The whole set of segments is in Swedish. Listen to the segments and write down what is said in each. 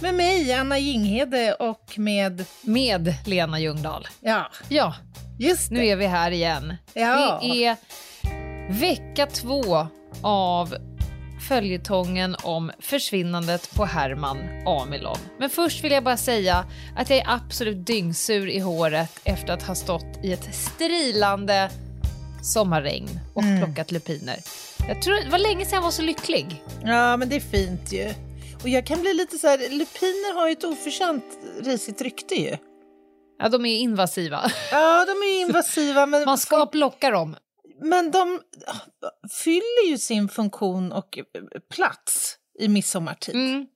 Med mig, Anna Jinghede och med... Med Lena Ljungdahl. Ja, Ja, just nu det. är vi här igen. Ja. Det är vecka två av följetongen om försvinnandet på Herman Amilon. Men först vill jag bara säga att jag är absolut dyngsur i håret efter att ha stått i ett strilande sommarregn och Mm. plockat lupiner. Jag tror det var länge sedan jag var så lycklig. Ja, men det är fint ju. Och jag kan bli lite så här, lupiner har ju ett oförtjänt risigt rykte ju. Ja, de är invasiva. Ja, de är invasiva, men, Man ska plocka dem. men de fyller ju sin funktion och plats i midsommartid. Mm.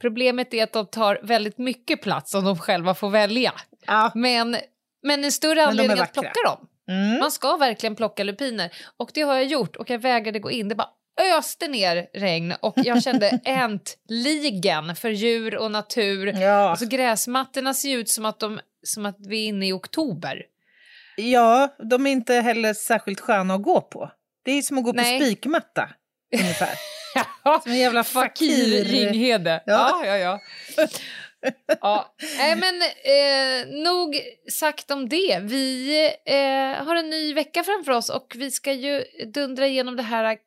Problemet är att de tar väldigt mycket plats om de själva får välja. Ja. Men, men en större är anledning att plocka dem. Mm. Man ska verkligen plocka lupiner. Och det har jag gjort och jag vägrade gå in. Det bara öste ner regn och jag kände äntligen för djur och natur. Ja. Alltså gräsmattorna ser ut som att, de, som att vi är inne i oktober. ja, de är inte heller särskilt sköna att gå på. Det är som att gå Nej. på spikmatta, ungefär. Som en jävla Fakir. Ringhede. Ja. Ja, ja, ja. ja. Nej, men eh, nog sagt om det. Vi eh, har en ny vecka framför oss och vi ska ju dundra igenom det här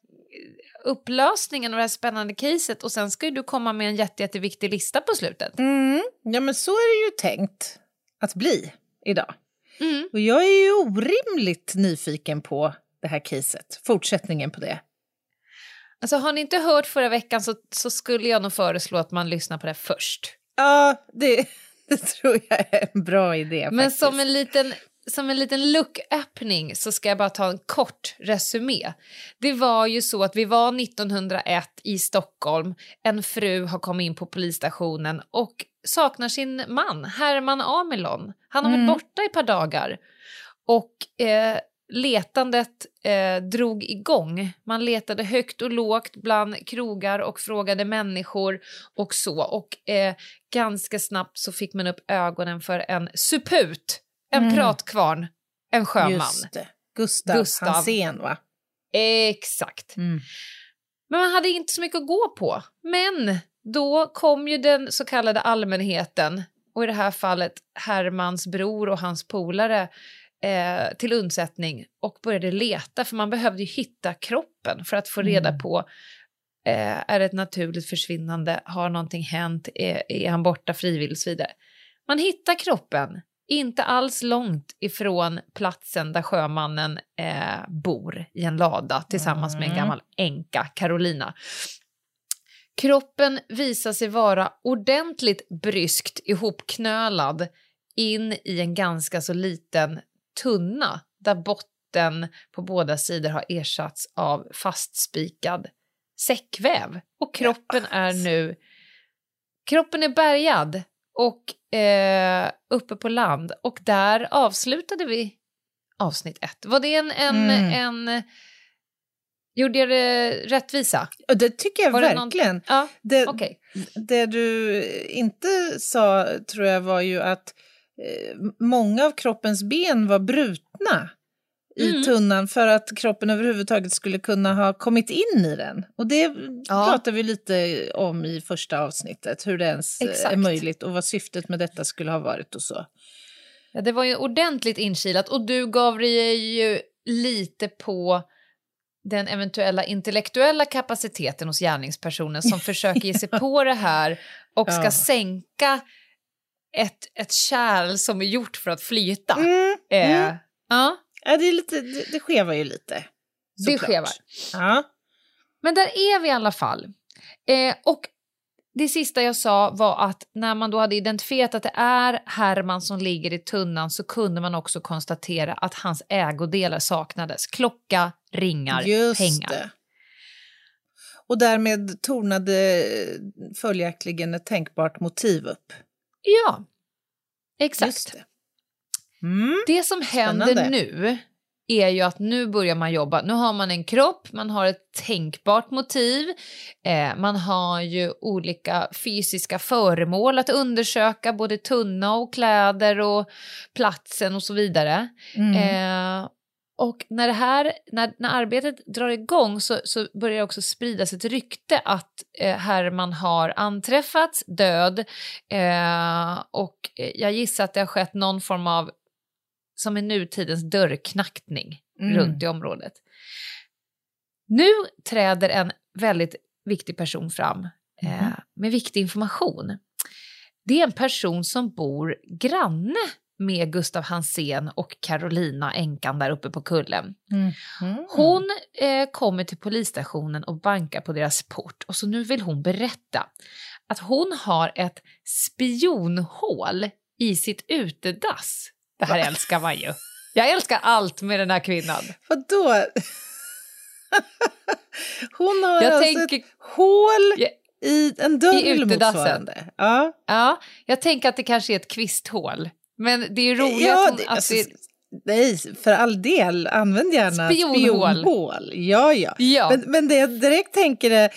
upplösningen och det här spännande caset och sen ska ju du komma med en jätte, jätteviktig lista på slutet. Mm. Ja, men så är det ju tänkt att bli idag. Mm. Och jag är ju orimligt nyfiken på det här caset, fortsättningen på det. Alltså har ni inte hört förra veckan så, så skulle jag nog föreslå att man lyssnar på det först. Ja, det, det tror jag är en bra idé Men faktiskt. som en liten, som en liten look-öppning så ska jag bara ta en kort resumé. Det var ju så att vi var 1901 i Stockholm. En fru har kommit in på polisstationen och saknar sin man, Herman Amilon. Han har Mm. varit borta i ett par dagar. Och eh, letandet eh, drog igång. Man letade högt och lågt bland krogar och frågade människor och så. Och eh, ganska snabbt så fick man upp ögonen för en suput, en Mm. pratkvarn, en sjöman. Just det. Gustav, Gustav. Hansén, va? Exakt. Mm. Men man hade inte så mycket att gå på. Men då kom ju den så kallade allmänheten och i det här fallet Hermans bror och hans polare eh, till undsättning och började leta för man behövde ju hitta kroppen för att få reda Mm. på eh, är det ett naturligt försvinnande, har någonting hänt, är, är han borta frivilligt och så vidare. Man hittar kroppen inte alls långt ifrån platsen där sjömannen eh, bor i en lada tillsammans med en Mm. gammal änka, Carolina. Kroppen visar sig vara ordentligt bryskt ihopknölad in i en ganska så liten tunna där botten på båda sidor har ersatts av fastspikad säckväv. Och kroppen är nu... Kroppen är bärgad och eh, uppe på land och där avslutade vi avsnitt ett. Var det en... en, Mm. en gjorde jag det rättvisa? Det tycker jag Var det verkligen. Ja, Det, okej. det du inte sa tror jag var ju att eh, många av kroppens ben var brutna i Mm. tunnan för att kroppen överhuvudtaget skulle kunna ha kommit in i den. Och det Ja. pratar vi lite om i första avsnittet, hur det ens eh, är Exakt. möjligt och vad syftet med detta skulle ha varit och så. Ja, det var ju ordentligt inkilat och du gav dig ju lite på den eventuella intellektuella kapaciteten hos gärningspersonen som försöker ge sig på det här och ska Ja. sänka ett, ett kärl som är gjort för att flyta. Mm, Eh, mm. Ja, Ja, det, är lite, det, det skevar ju lite. det skevar. Ja. Men där är vi i alla fall. Eh, och det sista jag sa var att när man då hade identifierat att det är Herman som ligger i tunnan så kunde man också konstatera att hans ägodelar saknades. Klocka, ringar, Just pengar. det. Och därmed tornade följaktligen ett tänkbart motiv upp. Ja, exakt. Mm. Det som händer Spännande. nu är ju att nu börjar man jobba. Nu har man en kropp, man har ett tänkbart motiv, eh, man har ju olika fysiska föremål att undersöka, både tunna och kläder och platsen och så vidare. Mm. Eh, och när, det här, när, när arbetet drar igång så, så börjar det också spridas ett rykte att eh, Herman har anträffats död eh, och jag gissar att det har skett någon form av, som i nutidens dörrknackning Mm. runt i området. Nu träder en väldigt viktig person fram eh, Mhm. med viktig information. Det är en person som bor granne med Gustav Hansén och Carolina, änkan där uppe på kullen. Mm. Mm. Hon eh, kommer till polisstationen och bankar på deras port och så nu vill hon berätta att hon har ett spionhål i sitt utedass. Det här älskar man ju. Jag älskar allt med den här kvinnan. Vadå? Hon har Jag alltså tänker- ett hål i en dörr motsvarande. Ja, Ja, jag tänker att det kanske är ett kvisthål. Men det är roligt ja att, hon, det, att alltså, det... nej, för all del. Använd gärna Spionhål. spionhål. Ja, ja. Ja, Men, men det jag direkt tänker är, eh,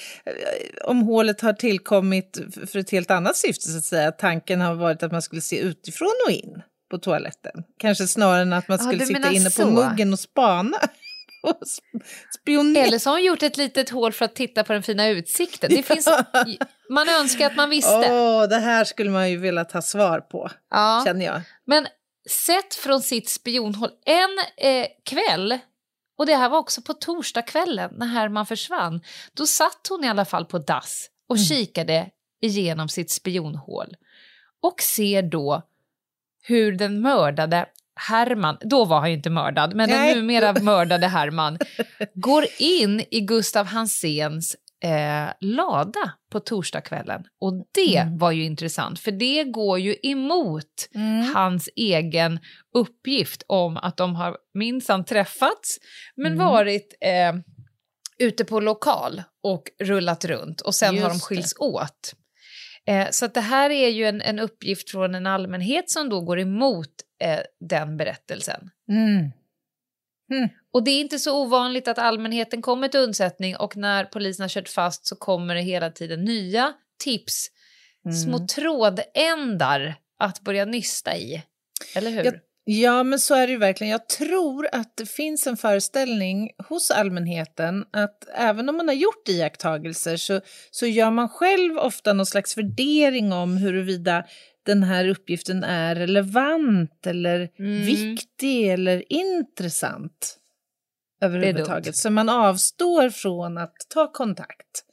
om hålet har tillkommit för ett helt annat syfte, så att säga. Tanken har varit att man skulle se utifrån och in på toaletten. Kanske snarare än att man skulle sitta inne på så. muggen och spana. och sp- spionera. eller så har hon gjort ett litet hål för att titta på den fina utsikten. Det finns, man önskar att man visste. Åh, det här skulle man ju vilja ta svar på, Ja. känner jag. Men sett från sitt spionhåll, en eh, kväll, och det här var också på torsdagskvällen när Herman försvann, då satt hon i alla fall på dass och Mm. kikade igenom sitt spionhål och ser då hur den mördade Herman, då var han ju inte mördad, men Nej. den numera mördade Herman, går in i Gustav Hanséns eh, lada på torsdagskvällen. Och det Mm. var ju intressant, för det går ju emot Mm. hans egen uppgift om att de har minsann träffats men Mm. varit eh, ute på lokal och rullat runt och sen har de Just skilts åt. Eh, så det här är ju en, en uppgift från en allmänhet som då går emot eh, den berättelsen. Mm. Och det är inte så ovanligt att allmänheten kommer till undsättning och när polisen har kört fast så kommer det hela tiden nya tips, Mm. små trådändar att börja nysta i. Eller hur? Jag- Ja, men så är det ju verkligen. Jag tror att det finns en föreställning hos allmänheten att även om man har gjort iakttagelser så, så gör man själv ofta någon slags värdering om huruvida den här uppgiften är relevant eller Mm. viktig eller intressant överhuvudtaget. Så man avstår från att ta kontakt.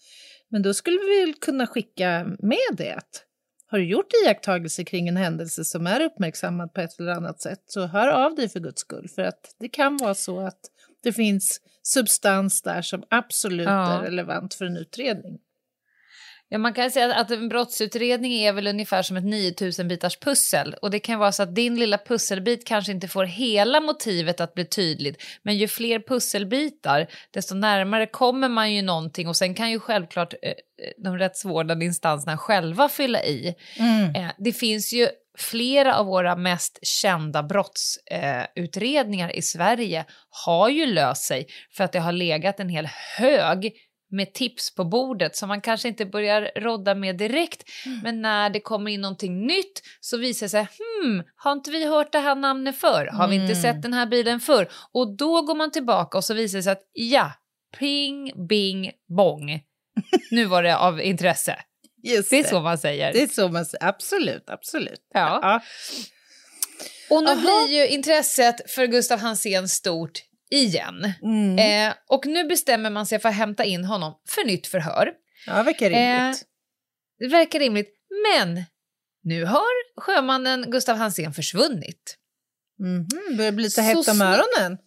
Men då skulle vi väl kunna skicka med det. Har du gjort iakttagelser kring en händelse som är uppmärksammad på ett eller annat sätt så hör av dig för guds skull. För att det kan vara så att det finns substans där som absolut Ja. är relevant för en utredning. Ja, man kan säga att en brottsutredning är väl ungefär som ett 9000 bitars pussel. Och det kan vara så att din lilla pusselbit kanske inte får hela motivet att bli tydligt. Men ju fler pusselbitar desto närmare kommer man ju någonting. Och sen kan ju självklart eh, de rättsvårdande instanserna själva fylla i. Eh, det finns ju flera av våra mest kända brottsutredningar eh, utredningar i Sverige har ju löst sig. För att det har legat en hel hög med tips på bordet som man kanske inte börjar rodda med direkt. Men när det kommer in någonting nytt så visar det sig, hmm, har inte vi hört det här namnet förr? Har vi inte Mm. sett den här bilen förr? Och då går man tillbaka och så visar det sig att ja, ping, bing, bong. Nu var det av intresse. Just Det är så man säger. Det är så man säger. Absolut, absolut. Ja. Ja. Och nu Aha. blir ju intresset för Gustav Hansén stort igen. Mm. Eh, och nu bestämmer man sig för att hämta in honom för nytt förhör. ja, verkar rimligt. Det verkar rimligt, men nu har sjömannen Gustav Hansén försvunnit. Mhm, börjar bli lite hett om öronen.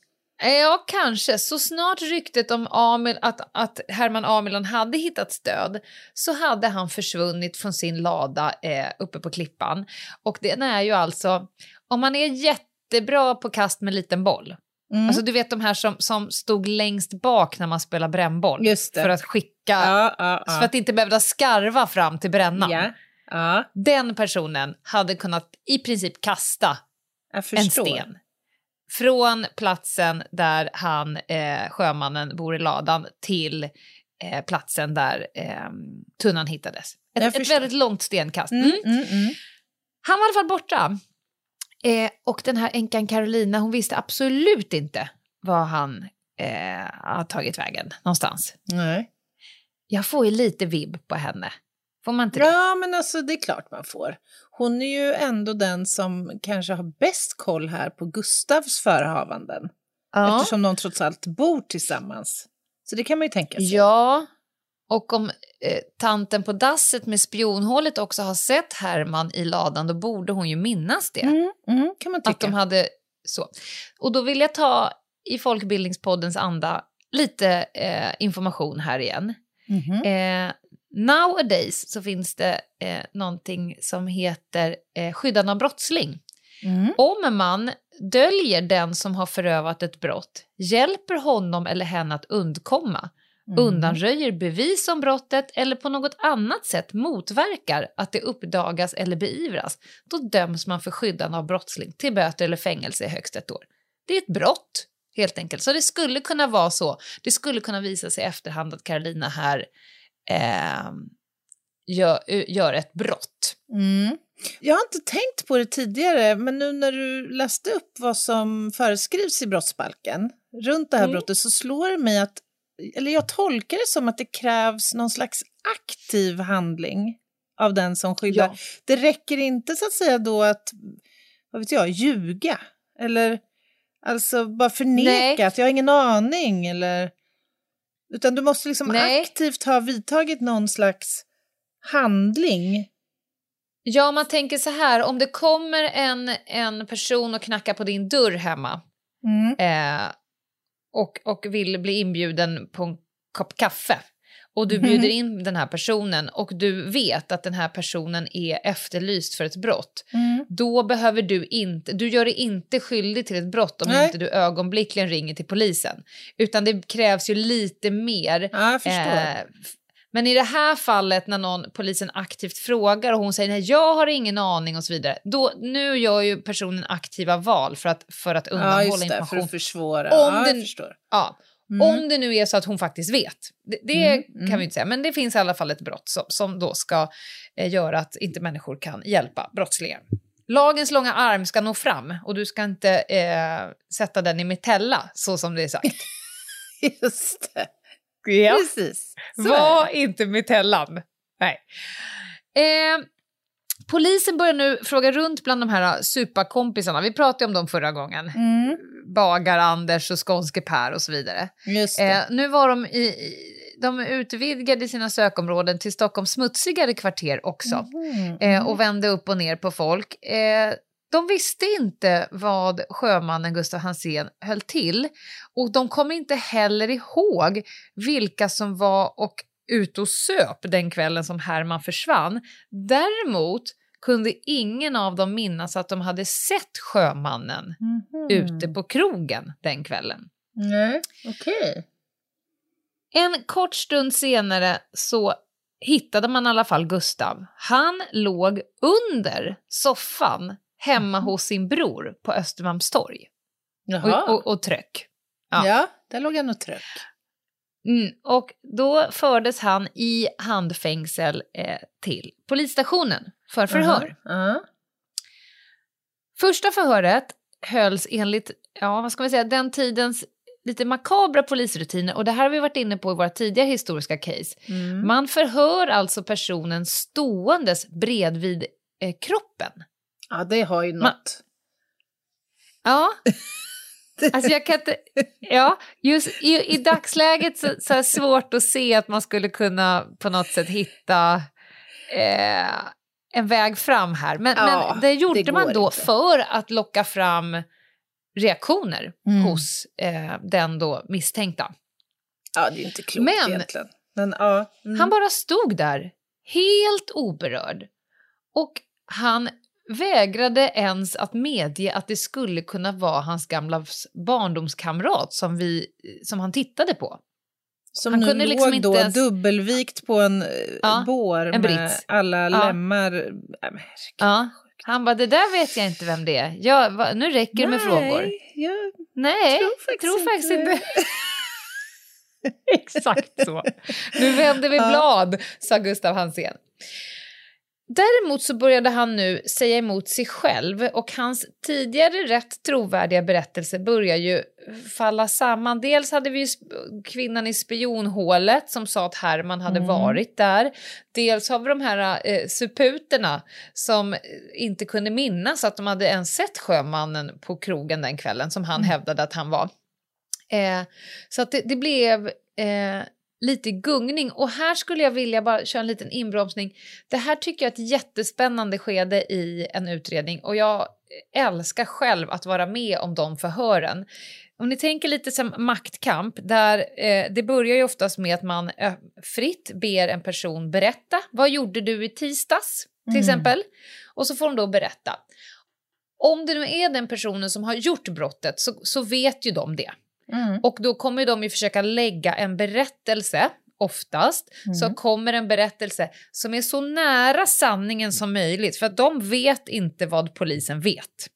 Eh, Ja, kanske. Så snart ryktet om Amil, att, att Herman Amilon hade hittat stöd så hade han försvunnit från sin lada eh, uppe på klippan. Och den är ju alltså, om man är jättebra på kast med liten boll, Mm. alltså du vet de här som, som stod längst bak när man spelar brännboll för att skicka, ja, ja, ja. för att inte behöva skarva fram till brännan. Den personen hade kunnat i princip kasta en sten. Från platsen där han, eh, sjömannen, bor i ladan till eh, platsen där eh, tunnan hittades. Ett, ett väldigt långt stenkast. Mm, Mm. mm, mm. Han var i alla fall borta. Eh, och den här änkan Carolina, hon visste absolut inte var han eh, har tagit vägen någonstans. Nej. Jag får ju lite vibb på henne. Får man inte det? Ja, men alltså det är klart man får. Hon är ju ändå den som kanske har bäst koll här på Gustavs förehavanden. Ja. Eftersom de trots allt bor tillsammans. Så det kan man ju tänka sig. Ja, och om eh, tanten på dasset med spionhålet också har sett Herman i ladan, då borde hon ju minnas det. Mm, mm, kan man tycka. Att de hade så. Och då vill jag ta i Folkbildningspoddens anda lite eh, information här igen. Mhm. Eh, nowadays så finns det eh, någonting som heter eh, skyddande av brottsling. Mm. Om man döljer den som har förövat ett brott, hjälper honom eller henne att undkomma, Mm. undanröjer bevis om brottet eller på något annat sätt motverkar att det uppdagas eller beivras, då döms man för skyddande av brottsling till böter eller fängelse i högst ett år. Det är ett brott, helt enkelt. Så det skulle kunna vara så. Det skulle kunna visa sig i efterhand att Carolina här eh, gör, gör ett brott. Mm. Jag har inte tänkt på det tidigare, men nu när du läste upp vad som föreskrivs i brottsbalken runt det här Mm. brottet så slår det mig att, eller jag tolkar det som att det krävs någon slags aktiv handling av den som skyddar. Ja. Det räcker inte så att säga då att, vad vet jag, ljuga eller alltså bara förneka Nej. att jag har ingen aning eller utan du måste liksom Nej. aktivt ha vidtagit någon slags handling. Ja, man tänker så här, om det kommer en, en person och knackar på din dörr hemma Mm. eh, och, och vill bli inbjuden på en kopp kaffe och du Mhm. bjuder in den här personen och du vet att den här personen är efterlyst för ett brott, Mm. då behöver du inte, du gör dig inte skyldig till ett brott om Nej. inte du ögonblickligen ringer till polisen. Utan det krävs ju lite mer Ja. Eh, men i det här fallet när någon polisen aktivt frågar och hon säger nej jag har ingen aning och så vidare. Då, nu gör ju personen aktiva val för att, för att ja, undanhålla just det, för information. att försvåra. Om ja, den-. Ja, Mm. Om det nu är så att hon faktiskt vet. Det, det Mm, kan mm. vi inte säga, men det finns i alla fall ett brott som, som då ska eh, göra att inte människor kan hjälpa brottslingar. Lagens långa arm ska nå fram och du ska inte eh, sätta den i metella så som det är sagt. Just det. Ja. Precis. Så Var inte metellan. Nej. Eh, polisen börjar nu fråga runt bland de här superkompisarna. Vi pratade om dem förra gången. Mm. Bagar-Anders och Skånske Per och så vidare. Eh, nu var de i, i de utvidgade sina sökområden till Stockholms smutsigare kvarter också. Mhm. Eh, och vände upp och ner på folk. Eh, de visste inte vad sjömannen Gustav Hansén höll till och de kom inte heller ihåg vilka som var och ute och söp den kvällen som Herman försvann. Däremot kunde ingen av dem minnas att de hade sett sjömannen Mhm. ute på krogen den kvällen. Nej, okej. En kort stund senare så hittade man i alla fall Gustav. Han låg under soffan hemma hos sin bror på Östermalmstorg och, och, och tröck. ja. ja. där låg han och tröck. Mm, och då fördes han i handfängsel eh, till polisstationen för förhör. Ja. Första förhöret hölls enligt, ja vad ska man säga, den tidens lite makabra polisrutiner och det här har vi varit inne på i våra tidiga historiska case. Mm. Man förhör alltså personen ståendes bredvid eh, kroppen. Ja, det har ju något. Ja, alltså jag kan inte... Ja, just i, i dagsläget så, så är det svårt att se att man skulle kunna på något sätt hitta eh, en väg fram här. Men, Ja, men det gjorde det man då inte. för att locka fram reaktioner Mm. hos eh, den då misstänkta. Ja, det är inte klokt Men- egentligen. Men ja. Mm. Han bara stod där, helt oberörd. Och han vägrade ens att medge att det skulle kunna vara hans gamla barndomskamrat som, vi, som han tittade på. Som han nu kunde låg liksom då inte ens- dubbelvikt på en eh, Ja, bår en med brits. alla Ja. lemmar. Nej, men herregud. Ja. Han bara, det där vet jag inte vem det är. Jag, va, nu räcker det med frågor. Nej, jag Nej, tror jag tror faktiskt inte. inte. Exakt så. Nu vänder vi blad, sa Gustav Hansén. Däremot så började han nu säga emot sig själv och hans tidigare rätt trovärdiga berättelse börjar ju falla samman. Dels hade vi ju kvinnan i spionhålet som sa att Herman hade Mm. varit där. Dels har vi de här eh, suputerna som inte kunde minnas att de hade ens sett sjömannen på krogen den kvällen som han Mm. hävdade att han var. Eh, så att det, det blev eh, lite gungning och här skulle jag vilja bara köra en liten inbromsning. Det här tycker jag är ett jättespännande skede i en utredning och jag älskar själv att vara med om de förhören. Om ni tänker lite som maktkamp, där eh, det börjar ju oftast med att man eh, fritt ber en person berätta. Vad gjorde du i tisdags? Till Mm. exempel. Och så får de då berätta. Om det nu är den personen som har gjort brottet så, så vet ju de det. Mm. Och då kommer de ju försöka lägga en berättelse, oftast, så Mm. kommer en berättelse som är så nära sanningen som möjligt för att de vet inte vad polisen vet.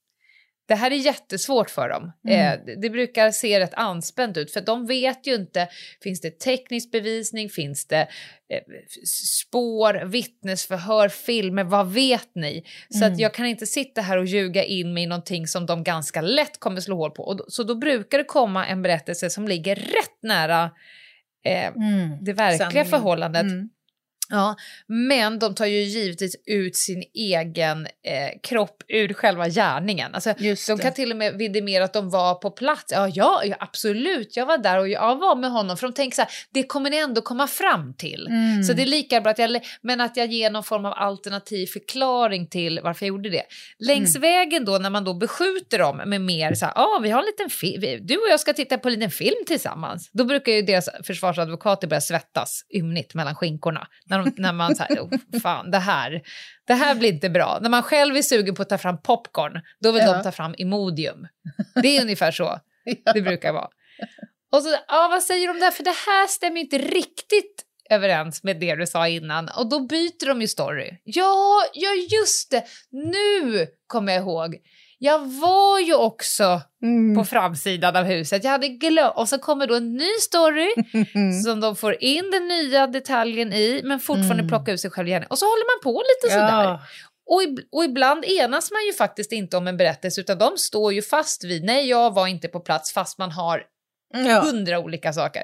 Det här är jättesvårt för dem. Mm. Eh, det- brukar se rätt anspänt ut för de vet ju inte, finns det teknisk bevisning, finns det eh, spår, vittnesförhör, filmer, vad vet ni? Så Mm. att jag kan inte sitta här och ljuga in mig i någonting som de ganska lätt kommer slå hål på. Och så då brukar det komma en berättelse som ligger rätt nära eh, Mm. det verkliga Sanningen. förhållandet. Ja, men de tar ju givetvis ut sin egen eh, kropp ur själva gärningen. Alltså, Just de kan till och med vidimera att de var på plats. Ja, ja, absolut, jag var där och jag var med honom. För de tänker så här, det kommer ni ändå komma fram till. Mm. Så det är lika bra att jag, men att jag ger någon form av alternativ förklaring till varför jag gjorde det. Längs Mm. vägen då när man då beskjuter dem med mer så här, ja vi har en liten film, du och jag ska titta på en liten film tillsammans. Då brukar ju deras försvarsadvokater börja svettas ymnigt mellan skinkorna. När, de, när man säger, oh, fan det här, det här blir inte bra. När man själv är sugen på att ta fram popcorn, då vill Ja. de ta fram Imodium. Det är ungefär så Ja. det brukar vara. Och så, ja, vad säger de där? För det här stämmer inte riktigt överens med det du sa innan. Och då byter de ju story. Ja, ja just det. Nu kommer jag ihåg. Jag var ju också Mm. på framsidan av huset. Jag hade glömt. Och så kommer då en ny story Mm. som de får in den nya detaljen i men fortfarande Mm. plocka ut sig själv igen. Och så håller man på lite sådär. Ja. Och, ib- och ibland enas man ju faktiskt inte om en berättelse utan de står ju fast vid nej jag var inte på plats fast man har Ja. hundra olika saker.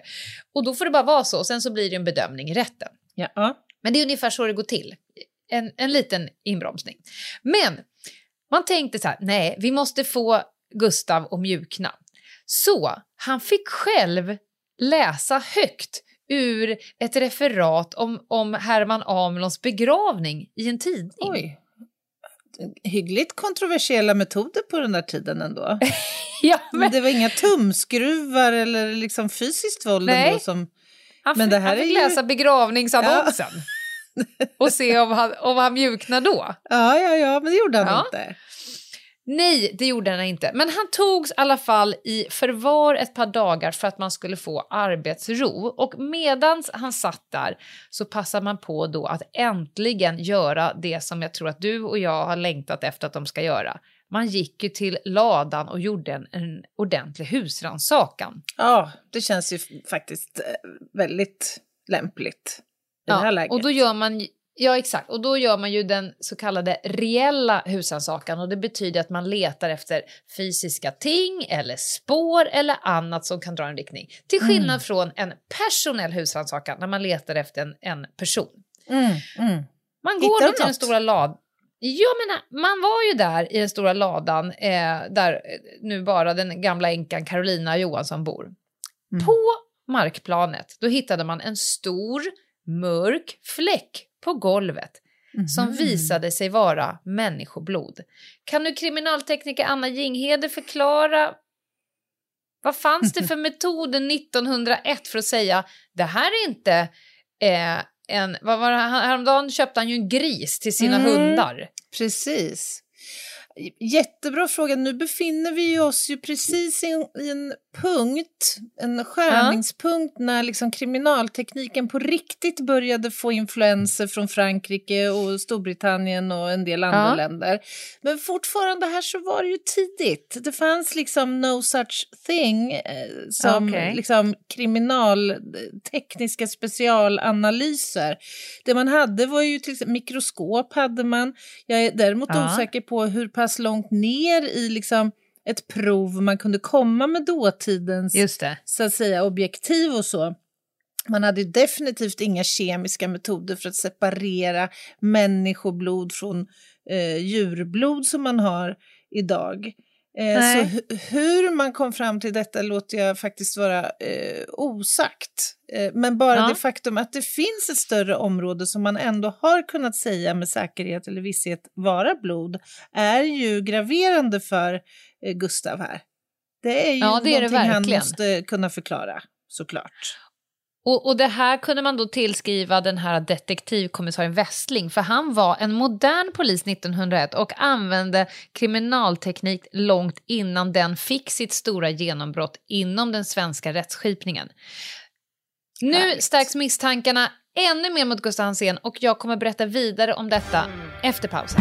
Och då får det bara vara så och sen så blir det en bedömning i rätten. Ja. Men det är ungefär så det går till. En, en liten inbromsning. Men man tänkte så här, nej vi måste få Gustav att mjukna. Så han fick själv läsa högt ur ett referat om, om Herman Amelons begravning i en tidning. Oj. Hyggligt kontroversiella metoder på den där tiden ändå. Ja, Men men det var inga tumskruvar eller liksom fysiskt våld Nej. ändå som... han, men det här han fick är ju- läsa begravningsannonsen och se om han, om han mjuknar då. Ja, ja, ja, men det gjorde han Ja. inte. Nej, det gjorde han inte. Men han togs i alla fall i förvar ett par dagar för att man skulle få arbetsro. Och medans han satt där så passade man på då att äntligen göra det som jag tror att du och jag har längtat efter att de ska göra. Man gick ju till ladan och gjorde en, en ordentlig husrannsakan. Ja, det känns ju faktiskt eh, väldigt lämpligt i det här läget. och då gör man Ja, exakt. Och då gör man ju den så kallade reella husrannsakan och det betyder att man letar efter fysiska ting eller spår eller annat som kan dra en riktning. Till skillnad Mm. från en personell husrannsakan när man letar efter en, en person. Mm, mm. Man går till den stora ladan. Jag menar, man var ju där i den stora ladan eh, där eh, nu bara den gamla änkan Carolina Johansson bor. Mm. På markplanet då hittade man en stor mörk fläck på golvet som Mhm. visade sig vara människoblod. Kan nu kriminaltekniker Anna Jinghede förklara vad fanns det för metoder 1901 för att säga det här är inte eh, en... Vad var det? Häromdagen köpte han ju en gris till sina Mm. hundar. Precis. Jättebra fråga. Nu befinner vi oss ju precis i en, i en punkt, en skärningspunkt ja. när liksom kriminaltekniken på riktigt började få influenser från Frankrike och Storbritannien och en del andra ja. länder. Men fortfarande här så var det ju tidigt. Det fanns liksom no such thing eh, som okay. liksom kriminaltekniska specialanalyser. Det man hade var ju till exempel mikroskop hade man. Jag är däremot ja. osäker på hur pass långt ner i liksom ett prov man kunde komma med dåtidens så att säga, objektiv och så. Man hade definitivt inga kemiska metoder för att separera människoblod från eh, djurblod som man har idag. Eh, så hur man kom fram till detta låter jag faktiskt vara eh, osagt. Eh, men bara ja. det faktum att det finns ett större område som man ändå har kunnat säga med säkerhet eller visshet vara blod är ju graverande för eh, Gustav här. Det är ju ja, det är det han måste kunna förklara såklart. Och, och det här kunde man då tillskriva den här detektivkommissarien Westling för han var en modern polis 1901 och använde kriminalteknik långt innan den fick sitt stora genombrott inom den svenska rättsskipningen. Nu Härligt. stärks misstankarna ännu mer mot Gustav Hansén och jag kommer berätta vidare om detta efter pausen.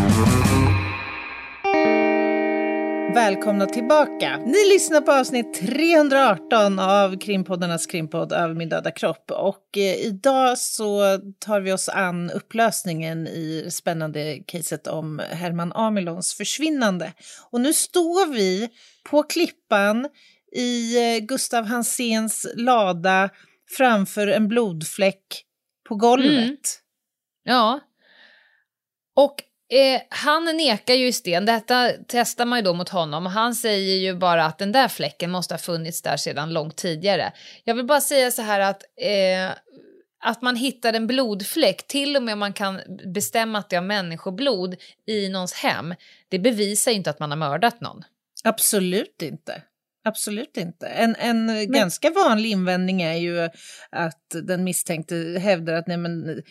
Välkomna tillbaka. Ni lyssnar på avsnitt 318 av krimpoddarnas krimpodd Över min döda kropp. Och eh, idag så tar vi oss an upplösningen i det spännande caset om Herman Amilons försvinnande. Och nu står vi på klippan i eh, Gustav Hanséns lada framför en blodfläck på golvet. Mm. Ja. Och Eh, han nekar ju i sten, detta testar man ju då mot honom och han säger ju bara att den där fläcken måste ha funnits där sedan långt tidigare. Jag vill bara säga så här att eh, att man hittar en blodfläck, till och med om man kan bestämma att det är människoblod i någons hem, det bevisar ju inte att man har mördat någon. Absolut inte. Absolut inte. En, en men... ganska vanlig invändning är ju att den misstänkte hävdar att nej men,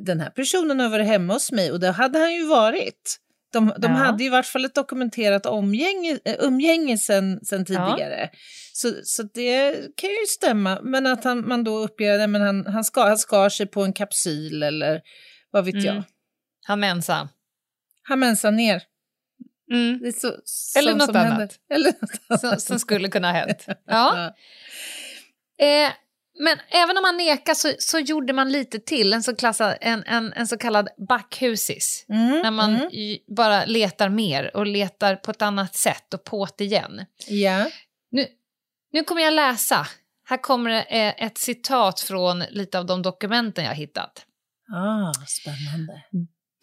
den här personen har varit hemma hos mig och det hade han ju varit. De, de ja. hade i vart fall ett dokumenterat omgänge, äh, umgänge sen, sen tidigare. Ja. Så, så det kan ju stämma. Men att han, man då uppger att han, han, ska, han skar sig på en kapsyl eller vad vet mm. jag. Han mensade. Han mensade ner. Mm. Det så, Eller något annat. Eller något Som, som, skulle kunna ha hänt. Ja. Eh, men även om man nekar så, så gjorde man lite till, en så, klassad, en, en, en så kallad backhusis. Mm, när man mm. bara letar mer och letar på ett annat sätt och påt igen. Yeah. Nu, nu kommer jag läsa. Här kommer eh, ett citat från lite av de dokumenten jag hittat. Ah, spännande.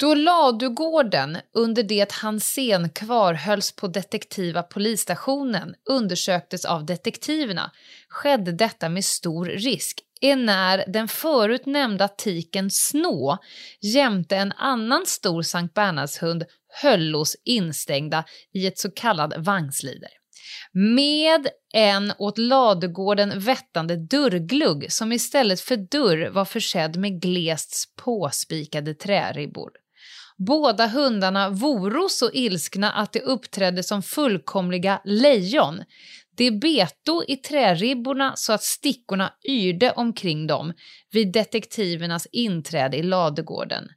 Då Ladugården under det Hansén kvarhölls på detektiva polisstationen undersöktes av detektiverna. Skedde detta med stor risk. Enär den förut nämnda tiken Snå jämte en annan stor Sankt Bernhardshund höllos instängda i ett så kallad vagnslider med en åt ladugården vettande dörrglugg som istället för dörr var försedd med glest påspikade träribbor. Båda hundarna voro så ilskna att de uppträdde som fullkomliga lejon. De beto i träribborna så att stickorna yrde omkring dem vid detektivernas inträde i ladugården.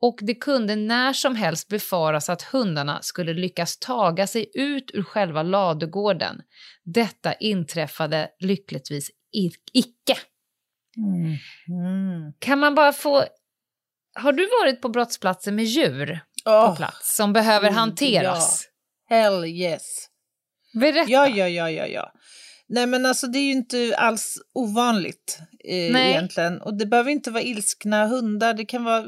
Och det kunde när som helst befaras att hundarna skulle lyckas taga sig ut ur själva ladugården. Detta inträffade lyckligtvis icke. Mm. Mm. Kan man bara få har du varit på brottsplatser med djur oh, på plats som behöver hanteras? Ja. Hell yes. Berätta. Ja, ja, ja, ja, ja. Nej, men alltså det är ju inte alls ovanligt eh, Nej. egentligen. Och det behöver inte vara ilskna hundar. Det kan vara,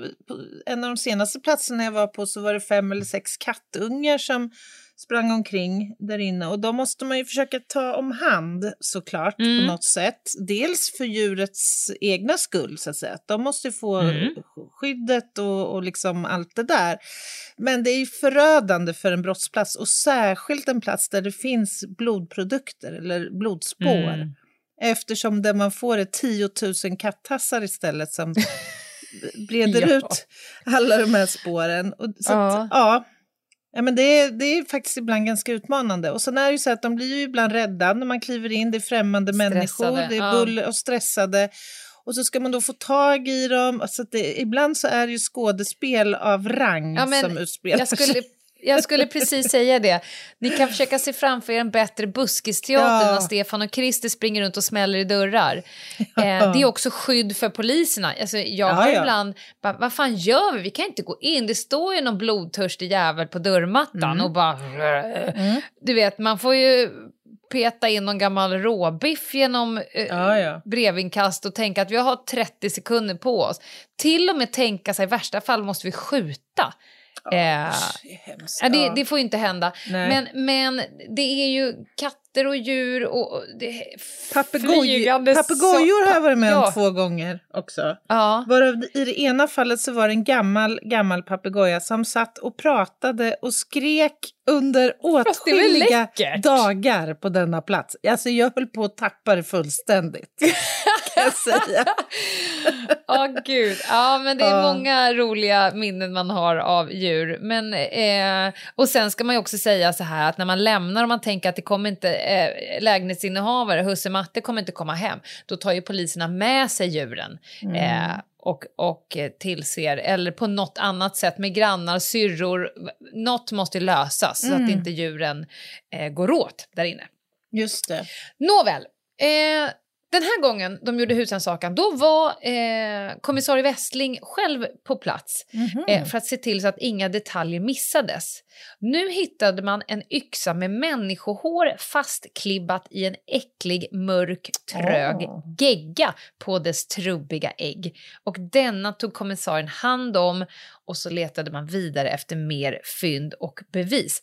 en av de senaste platserna jag var på så var det fem eller sex kattungar som sprang omkring där inne. Och då måste man ju försöka ta om hand såklart Mm. på något sätt. Dels för djurets egna skull så att säga. De måste ju få Mm. skyddet och, och liksom allt det där. Men det är ju förödande för en brottsplats och särskilt en plats där det finns blodprodukter eller blodspår. Mm. Eftersom det man får är 10 000 kattassar istället som breder Ja. ut alla de här spåren. Och så Ja. Att, ja. Ja, men det, är, det är faktiskt ibland ganska utmanande. Och sen är det ju så att de blir ju ibland rädda när man kliver in. Det är främmande Stressade, människor, det är ja. buller och stressade. Och så ska man då få tag i dem. Alltså det, ibland så är det ju skådespel av rang Ja, som utspelar Jag skulle, sig. Jag skulle precis säga det. Ni kan försöka se framför er en bättre buskisteater Ja. när Stefan och Christer springer runt och smäller i dörrar. Eh, det är också skydd för poliserna. Alltså, jag Ja, har ja. ibland, bara, vad fan gör vi? Vi kan inte gå in. Det står ju någon blodtörstig jävel på dörrmattan Mm. och bara... Du vet, man får ju peta in någon gammal råbiff genom eh, Ja, ja. brevinkast och tänka att vi har 30 sekunder på oss. Till och med tänka sig i värsta fall måste vi skjuta. Eh, Det det, får ju inte hända. Nej. Men, men det är ju katter och djur och flygande papegojor har jag varit med om Ja. två gånger också. Ja. Varav I det ena fallet så var det en gammal, gammal papegoja som satt och pratade och skrek under åtskilliga dagar på denna plats. Alltså jag höll på att tappa det fullständigt. kan jag säga. Ja, gud. Ja, men det är Ja. många roliga minnen man har av djur. Men, eh, och sen ska man ju också säga så här att när man lämnar och man tänker att det kommer inte, eh, lägenhetsinnehavare, husse Matte kommer inte komma hem, då tar ju poliserna med sig djuren. Eh, och, och tillser, eller på något annat sätt med grannar, syrror, något måste lösas så att inte djuren eh, går åt där inne. Just det. Nåväl, eh, den här gången de gjorde husrannsakan, då var eh, kommissarie Westling själv på plats eh, för att se till så att inga detaljer missades. Nu hittade man en yxa med människohår fastklibbat i en äcklig, mörk, trög Åh. gegga på dess trubbiga ägg. Och denna tog kommissarien hand om och så letade man vidare efter mer fynd och bevis.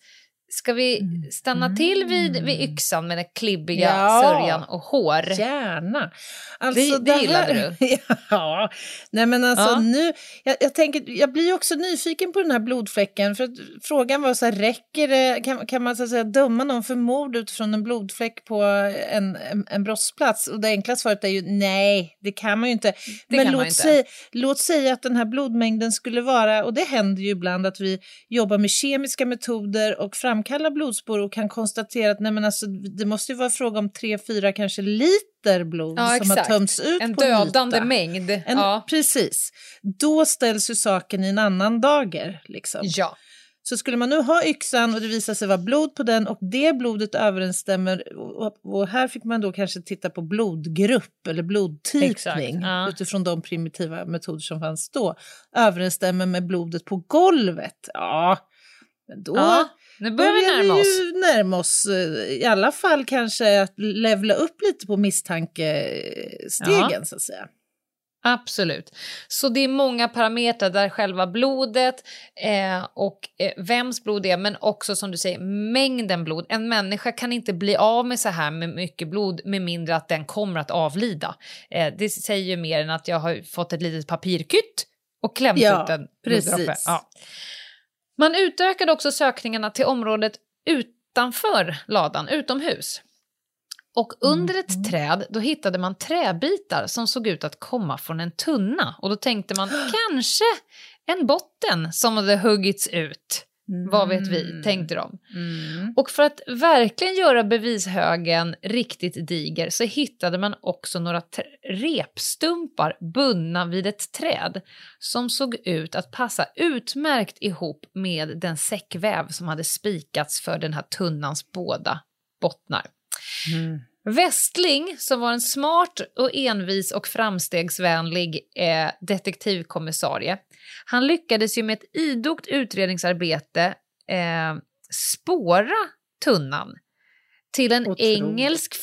Ska vi stanna till vid, vid yxan med den klibbiga Ja. sörjan och hår? Gärna. Alltså, Det- det gillade du? ja. Nej, men alltså Ja. nu... Jag, jag, tänker, jag blir också nyfiken på den här blodfläcken. För frågan var så här, räcker det... Kan, kan man så säga, döma någon för mord utifrån en blodfläck på en, en, en brottsplats? Och det enkla svaret är ju nej, det kan man ju inte. Det men låt, inte. Säga, låt säga att den här blodmängden skulle vara, och det händer ju ibland att vi jobbar med kemiska metoder och framkallar blodspår och kan konstatera att nej, men alltså, det måste ju vara fråga om tre, fyra, kanske liter blod Ja, som har tömts ut En på dödande yta. mängd. En, ja. Precis. Då ställs ju saken i en annan dager. Liksom. ja. Så skulle man nu ha yxan och det visar sig vara blod på den och det blodet överensstämmer och, och här fick man då kanske titta på blodgrupp eller blodtypning ja. utifrån de primitiva metoder som fanns då överensstämmer med blodet på golvet. Ja, men då ja. Nu börjar vi närma oss. ju närma oss i alla fall kanske att levla upp lite på misstankestegen Ja. så att säga. Absolut. Så det är många parametrar där själva blodet eh, och eh, vems blod det är, men också som du säger mängden blod. En människa kan inte bli av med så här med mycket blod med mindre att den kommer att avlida. Eh, det säger ju mer än att jag har fått ett litet papirkytt och klämt Ja, ut en precis. bloddroppe. Ja. Man utökade också sökningarna till området utanför ladan, utomhus. Och under Mm. ett träd då hittade man träbitar som såg ut att komma från en tunna. Och då tänkte man kanske en botten som hade huggits ut. Vad vet vi, tänkte de. Mm. Och för att verkligen göra bevishögen riktigt diger så hittade man också några repstumpar bundna vid ett träd som såg ut att passa utmärkt ihop med den säckväv som hade spikats för den här tunnans båda bottnar. Westling, som var en smart och envis och framstegsvänlig eh, detektivkommissarie, han lyckades ju med ett idogt utredningsarbete eh, spåra tunnan till en Otroligt. engelsk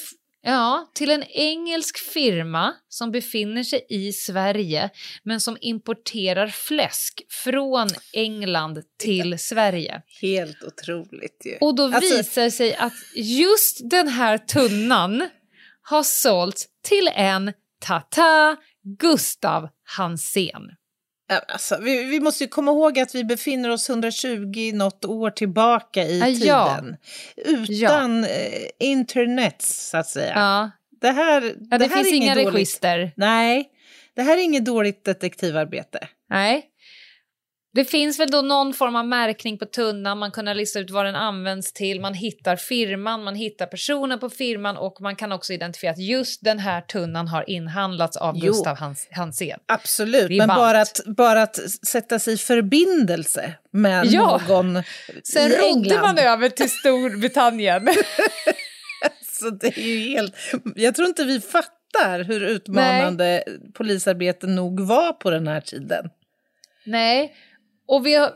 Ja, till en engelsk firma som befinner sig i Sverige men som importerar fläsk från England till Sverige. Helt otroligt ju. Och då Alltså- visar det sig att just den här tunnan har sålts till en Tata Gustav Hansén. Ja, Alltså, vi, vi måste ju komma ihåg att vi befinner oss 120 något år tillbaka i Ja, ja. tiden. Utan eh, internet, så att säga. Ja, Det här, ja det, här finns inga dåligt. register. Nej, det här är inget dåligt detektivarbete. Nej. Det finns väl då någon form av märkning på tunnan, man kan lista ut vad den används till, man hittar firman, man hittar personen på firman och man kan också identifiera att just den här tunnan har inhandlats av Jo. Gustav Hans Hansén. Absolut, men bara att, bara att sätta sig i förbindelse med Ja. någon Sen rodde man över till Storbritannien. Så det är ju helt... Jag tror inte vi fattar hur utmanande polisarbete nog var på den här tiden. Nej, och vi har,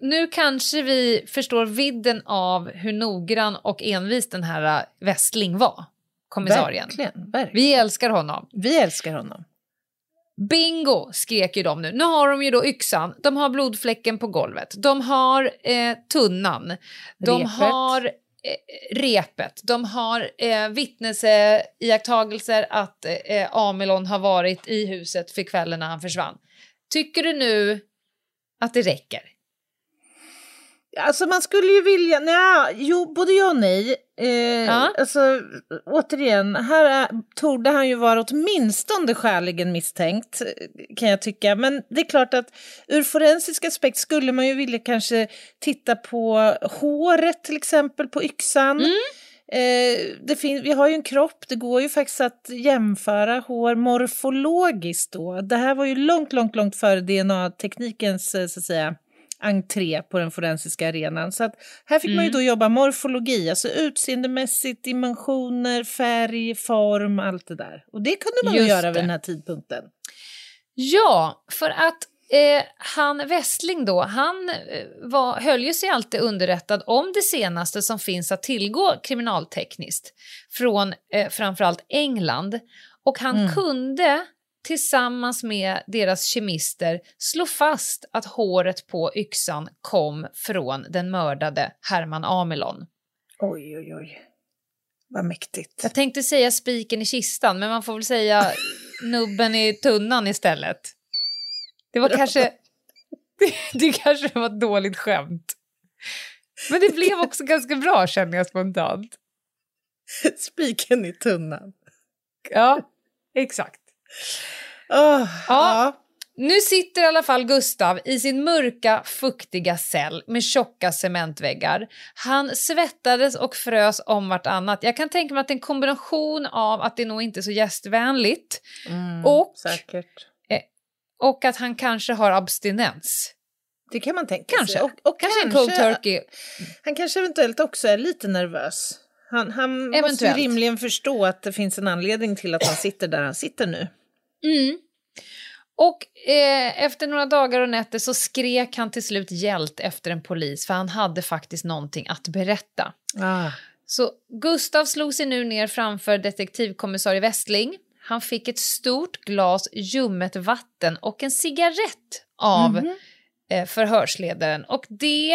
nu kanske vi förstår vidden av hur noggrann och envis den här äh, Westling var, kommissarien. Verkligen, verkligen. Vi älskar honom. Vi älskar honom. Bingo, skrek ju de nu. Nu har de ju då yxan, de har blodfläcken på golvet, de har eh, tunnan, de Repet. har eh, repet, de har eh, vittnesiakttagelser att eh, Amelon har varit i huset för kvällen när han försvann. Tycker du nu att det räcker? Alltså man skulle ju vilja, nej, jo, både ja och nej. Eh, Ja. Alltså återigen, här är, torde han ju vara åtminstone skäligen misstänkt kan jag tycka. Men det är klart att ur forensisk aspekt skulle man ju vilja kanske titta på håret till exempel på yxan. Eh, det fin- vi har ju en kropp, det går ju faktiskt att jämföra hår morfologiskt då. Det här var ju långt, långt, långt före DNA-teknikens eh, så att säga entré på den forensiska arenan. Så att här fick man ju då jobba morfologi, alltså utseendemässigt, dimensioner, färg, form, allt det där. Och det kunde man ju Just göra vid det. den här tidpunkten. Ja, för att eh, han Westling då, han eh, var, höll ju sig alltid underrättad om det senaste som finns att tillgå kriminaltekniskt från eh, framförallt England. Och han Mm. kunde tillsammans med deras kemister slå fast att håret på yxan kom från den mördade Herman Amelon. Oj, oj, oj. Vad mäktigt. Jag tänkte säga spiken i kistan, men man får väl säga nubben i tunnan istället. Det var kanske... Det, det kanske var ett dåligt skämt. Men det blev också ganska bra känner jag spontant. Spiken i tunnan. Ja, exakt. Åh, ja. Nu sitter i alla fall Gustav i sin mörka, fuktiga cell med tjocka cementväggar. Han svettades och frös om vartannat. Jag kan tänka mig att det är en kombination av att det nog inte är så gästvänligt Mm, Och- Säkert. Och att han kanske har abstinens. Det kan man tänka Kanske. sig. Och, och Kanske, kanske, en cold turkey. Han kanske eventuellt också är lite nervös. Han, han måste ju rimligen förstå att det finns en anledning till att han sitter där han sitter nu. Mm. Och eh, efter några dagar och nätter så skrek han till slut hjält efter en polis för han hade faktiskt någonting att berätta. Ah. Så Gustav slog sig nu ner framför detektivkommissarie Westling. Han fick ett stort glas ljummet vatten och en cigarett av Mhm. eh, förhörsledaren. Och det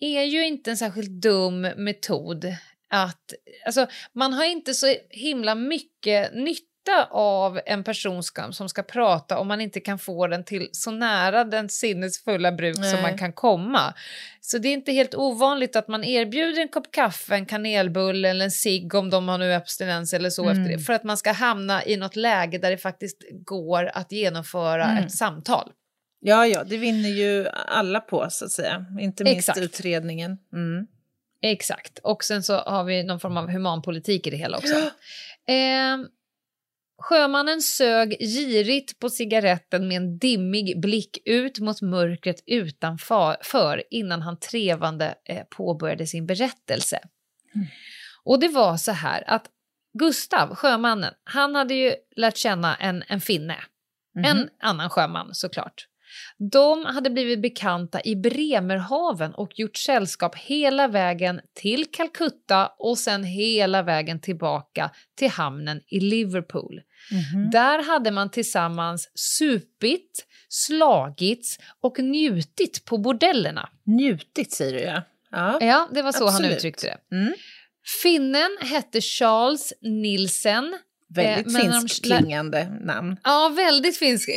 är ju inte en särskilt dum metod att... Alltså, man har inte så himla mycket nytta av en person ska, som ska prata om man inte kan få den till så nära den sinnesfulla bruk som Nej. man kan komma. Så det är inte helt ovanligt att man erbjuder en kopp kaffe, en kanelbulle eller en cigg om de har nu abstinens eller så efter det, för att man ska hamna i något läge där det faktiskt går att genomföra Mm. ett samtal. Ja, ja, det vinner ju alla på så att säga. Inte minst Exakt. utredningen. Mm. Exakt. Och sen så har vi någon form av humanpolitik i det hela också. Eh, sjömannen sög girigt på cigaretten med en dimmig blick ut mot mörkret utanför för innan han trevande eh, påbörjade sin berättelse. Och det var så här att Gustav, sjömannen, han hade ju lärt känna en, en finne. En annan sjöman såklart. De hade blivit bekanta i Bremerhaven och gjort sällskap hela vägen till Calcutta och sen hela vägen tillbaka till hamnen i Liverpool. Mhm. Där hade man tillsammans supit, slagits och njutit på bordellerna. Njutit säger du ja. Ja. Ja, det var så han Absolut. uttryckte det. Mm. Finnen hette Charles Nielsen. Väldigt Eh, men finskt de- klingande namn. Ja, väldigt finsk.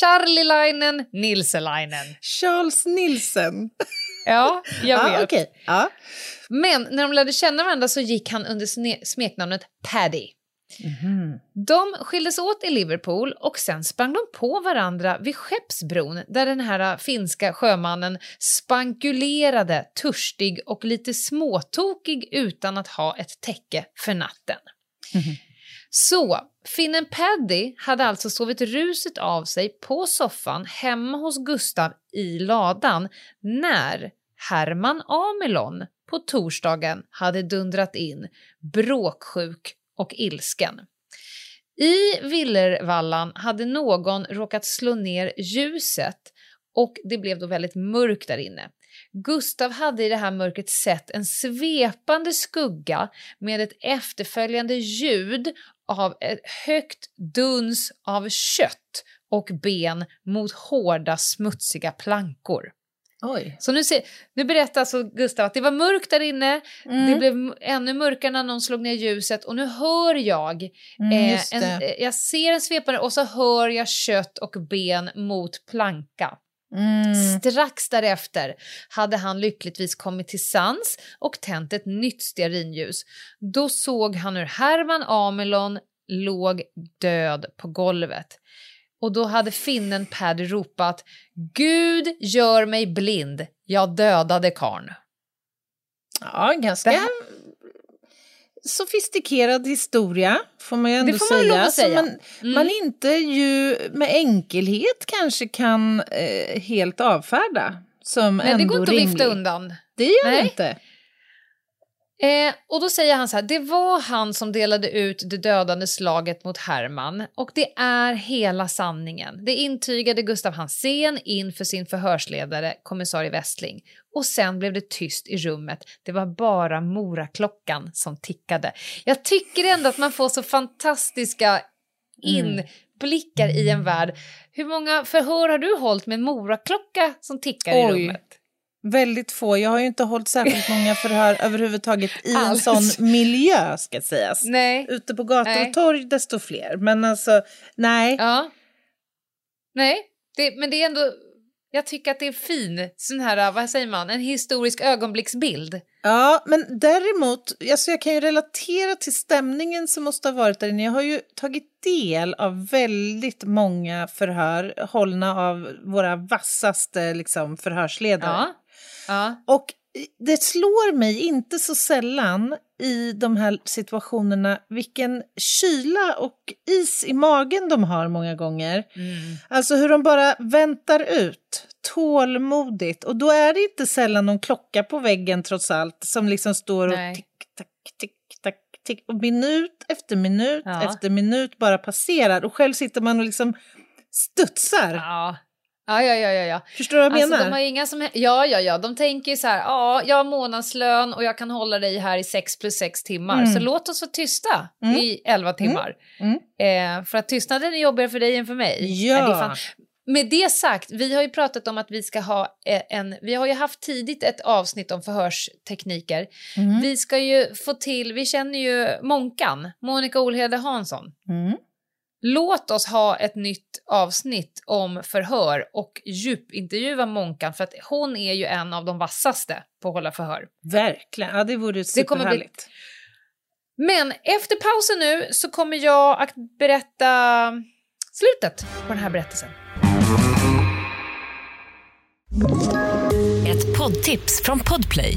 Charlielainen, Nilselainen. Charles Nielsen. Ja, jag Ja, vet. okej. Ja. Men när de lärde känna varandra så gick han under smeknamnet Paddy. Mhm. De skildes åt i Liverpool och sen sprang de på varandra vid Skeppsbron där den här äh, finska sjömannen spankulerade, törstig och lite småtokig utan att ha ett täcke för natten. Så, finnen Paddy hade alltså sovit ruset av sig på soffan hemma hos Gustav i ladan när Herman Amelon på torsdagen hade dundrat in, bråksjuk och ilsken. I Villervallan hade någon råkat slå ner ljuset och det blev då väldigt mörkt där inne. Gustav hade i det här mörkret sett en svepande skugga med ett efterföljande ljud av ett högt duns av kött och ben mot hårda smutsiga plankor. Oj. Så nu, ser, nu berättar alltså Gustav att det var mörkt där inne, Mm. det blev ännu mörkare när någon slog ner ljuset och nu hör jag, Mm, eh, en, eh, jag ser en svepande och så hör jag kött och ben mot planka. Mm. Strax därefter hade han lyckligtvis kommit till sans och tänt ett nytt stearinljus. Då såg han hur Herman Amelon låg död på golvet. Och då hade finnen Paddy ropat Gud gör mig blind, jag dödade karn. Ja, ganska Det här- sofistikerad historia, får man ju ändå Det får man säga. att säga. Man, Mm. man inte ju med enkelhet kanske kan eh, helt avfärda. Som Nej, det ändå går inte att rimlig. vifta undan. Det gör det Nej. inte. Eh, och då säger han så här, det var han som delade ut det dödande slaget mot Herman och det är hela sanningen. Det intygade Gustav Hansén inför sin förhörsledare, kommissarie Westling. Och sen blev det tyst i rummet. Det var bara Moraklockan som tickade. Jag tycker ändå att man får så fantastiska inblickar i en värld. Hur många förhör har du hållit med Moraklocka som tickar i Oj. rummet? Väldigt få. Jag har ju inte hållit särskilt många förhör överhuvudtaget i en sån miljö, ska sägas. Nej. Ute på gator Nej. och torg desto fler. Men alltså, nej. Ja. Nej, det, men det är ändå... Jag tycker att det är fin, sån här, vad säger man, en historisk ögonblicksbild. Ja, men däremot, alltså jag kan ju relatera till stämningen som måste ha varit där inne. Jag har ju tagit del av väldigt många förhör hållna av våra vassaste liksom, förhörsledare. Ja. Ja. Och det slår mig inte så sällan i de här situationerna vilken kyla och is i magen de har många gånger. Mm. Alltså hur de bara väntar ut tålmodigt. Och då är det inte sällan någon klocka på väggen trots allt som liksom står och Nej. tick, tack, tick, tack, tick. Och minut efter minut Ja. efter minut bara passerar. Och själv sitter man och liksom studsar. Ja. Ja, ja, ja, ja. Förstår du vad jag Alltså, menar? de har inga som Ja, ja, ja. De tänker ju så här, ja, jag har månadslön och jag kan hålla dig här i sex plus sex timmar. Mm. Så låt oss vara tysta Mm. i elva timmar. Mm. Eh, för att tystnaden är jobbigare för dig än för mig. Ja. Nej, det fan- Med det sagt, vi har ju pratat om att vi ska ha eh, en... Vi har ju haft tidigt ett avsnitt om förhörstekniker. Mm. Vi ska ju få till... Vi känner ju Monkan, Monica Olhede Hansson. Låt oss ha ett nytt avsnitt om förhör och djupintervjua Monkan för att hon är ju en av de vassaste på att hålla förhör. Verkligen, ja det vore Det kommer bli- superhärligt. Men efter pausen nu så kommer jag att berätta slutet på den här berättelsen. Ett poddtips från Podplay.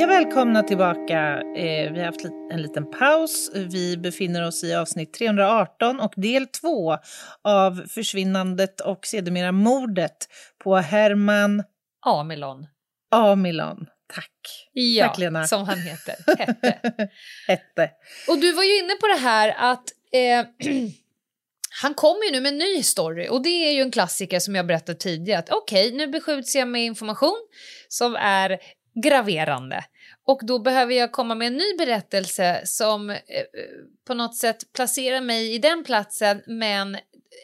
Jag välkomnar tillbaka. Eh, vi har haft en liten paus. Vi befinner oss i avsnitt 318 och del 2 av försvinnandet och sedermera mordet på Herman Amilon. Amilon. Tack. Ja, Tack, Lena. som han heter. Hette. Hette. Och du var ju inne på det här att eh, han kommer ju nu med en ny story och det är ju en klassiker som jag berättade tidigare att okej, nu beskjuts jag med information som är graverande och då behöver jag komma med en ny berättelse som eh, på något sätt placerar mig i den platsen men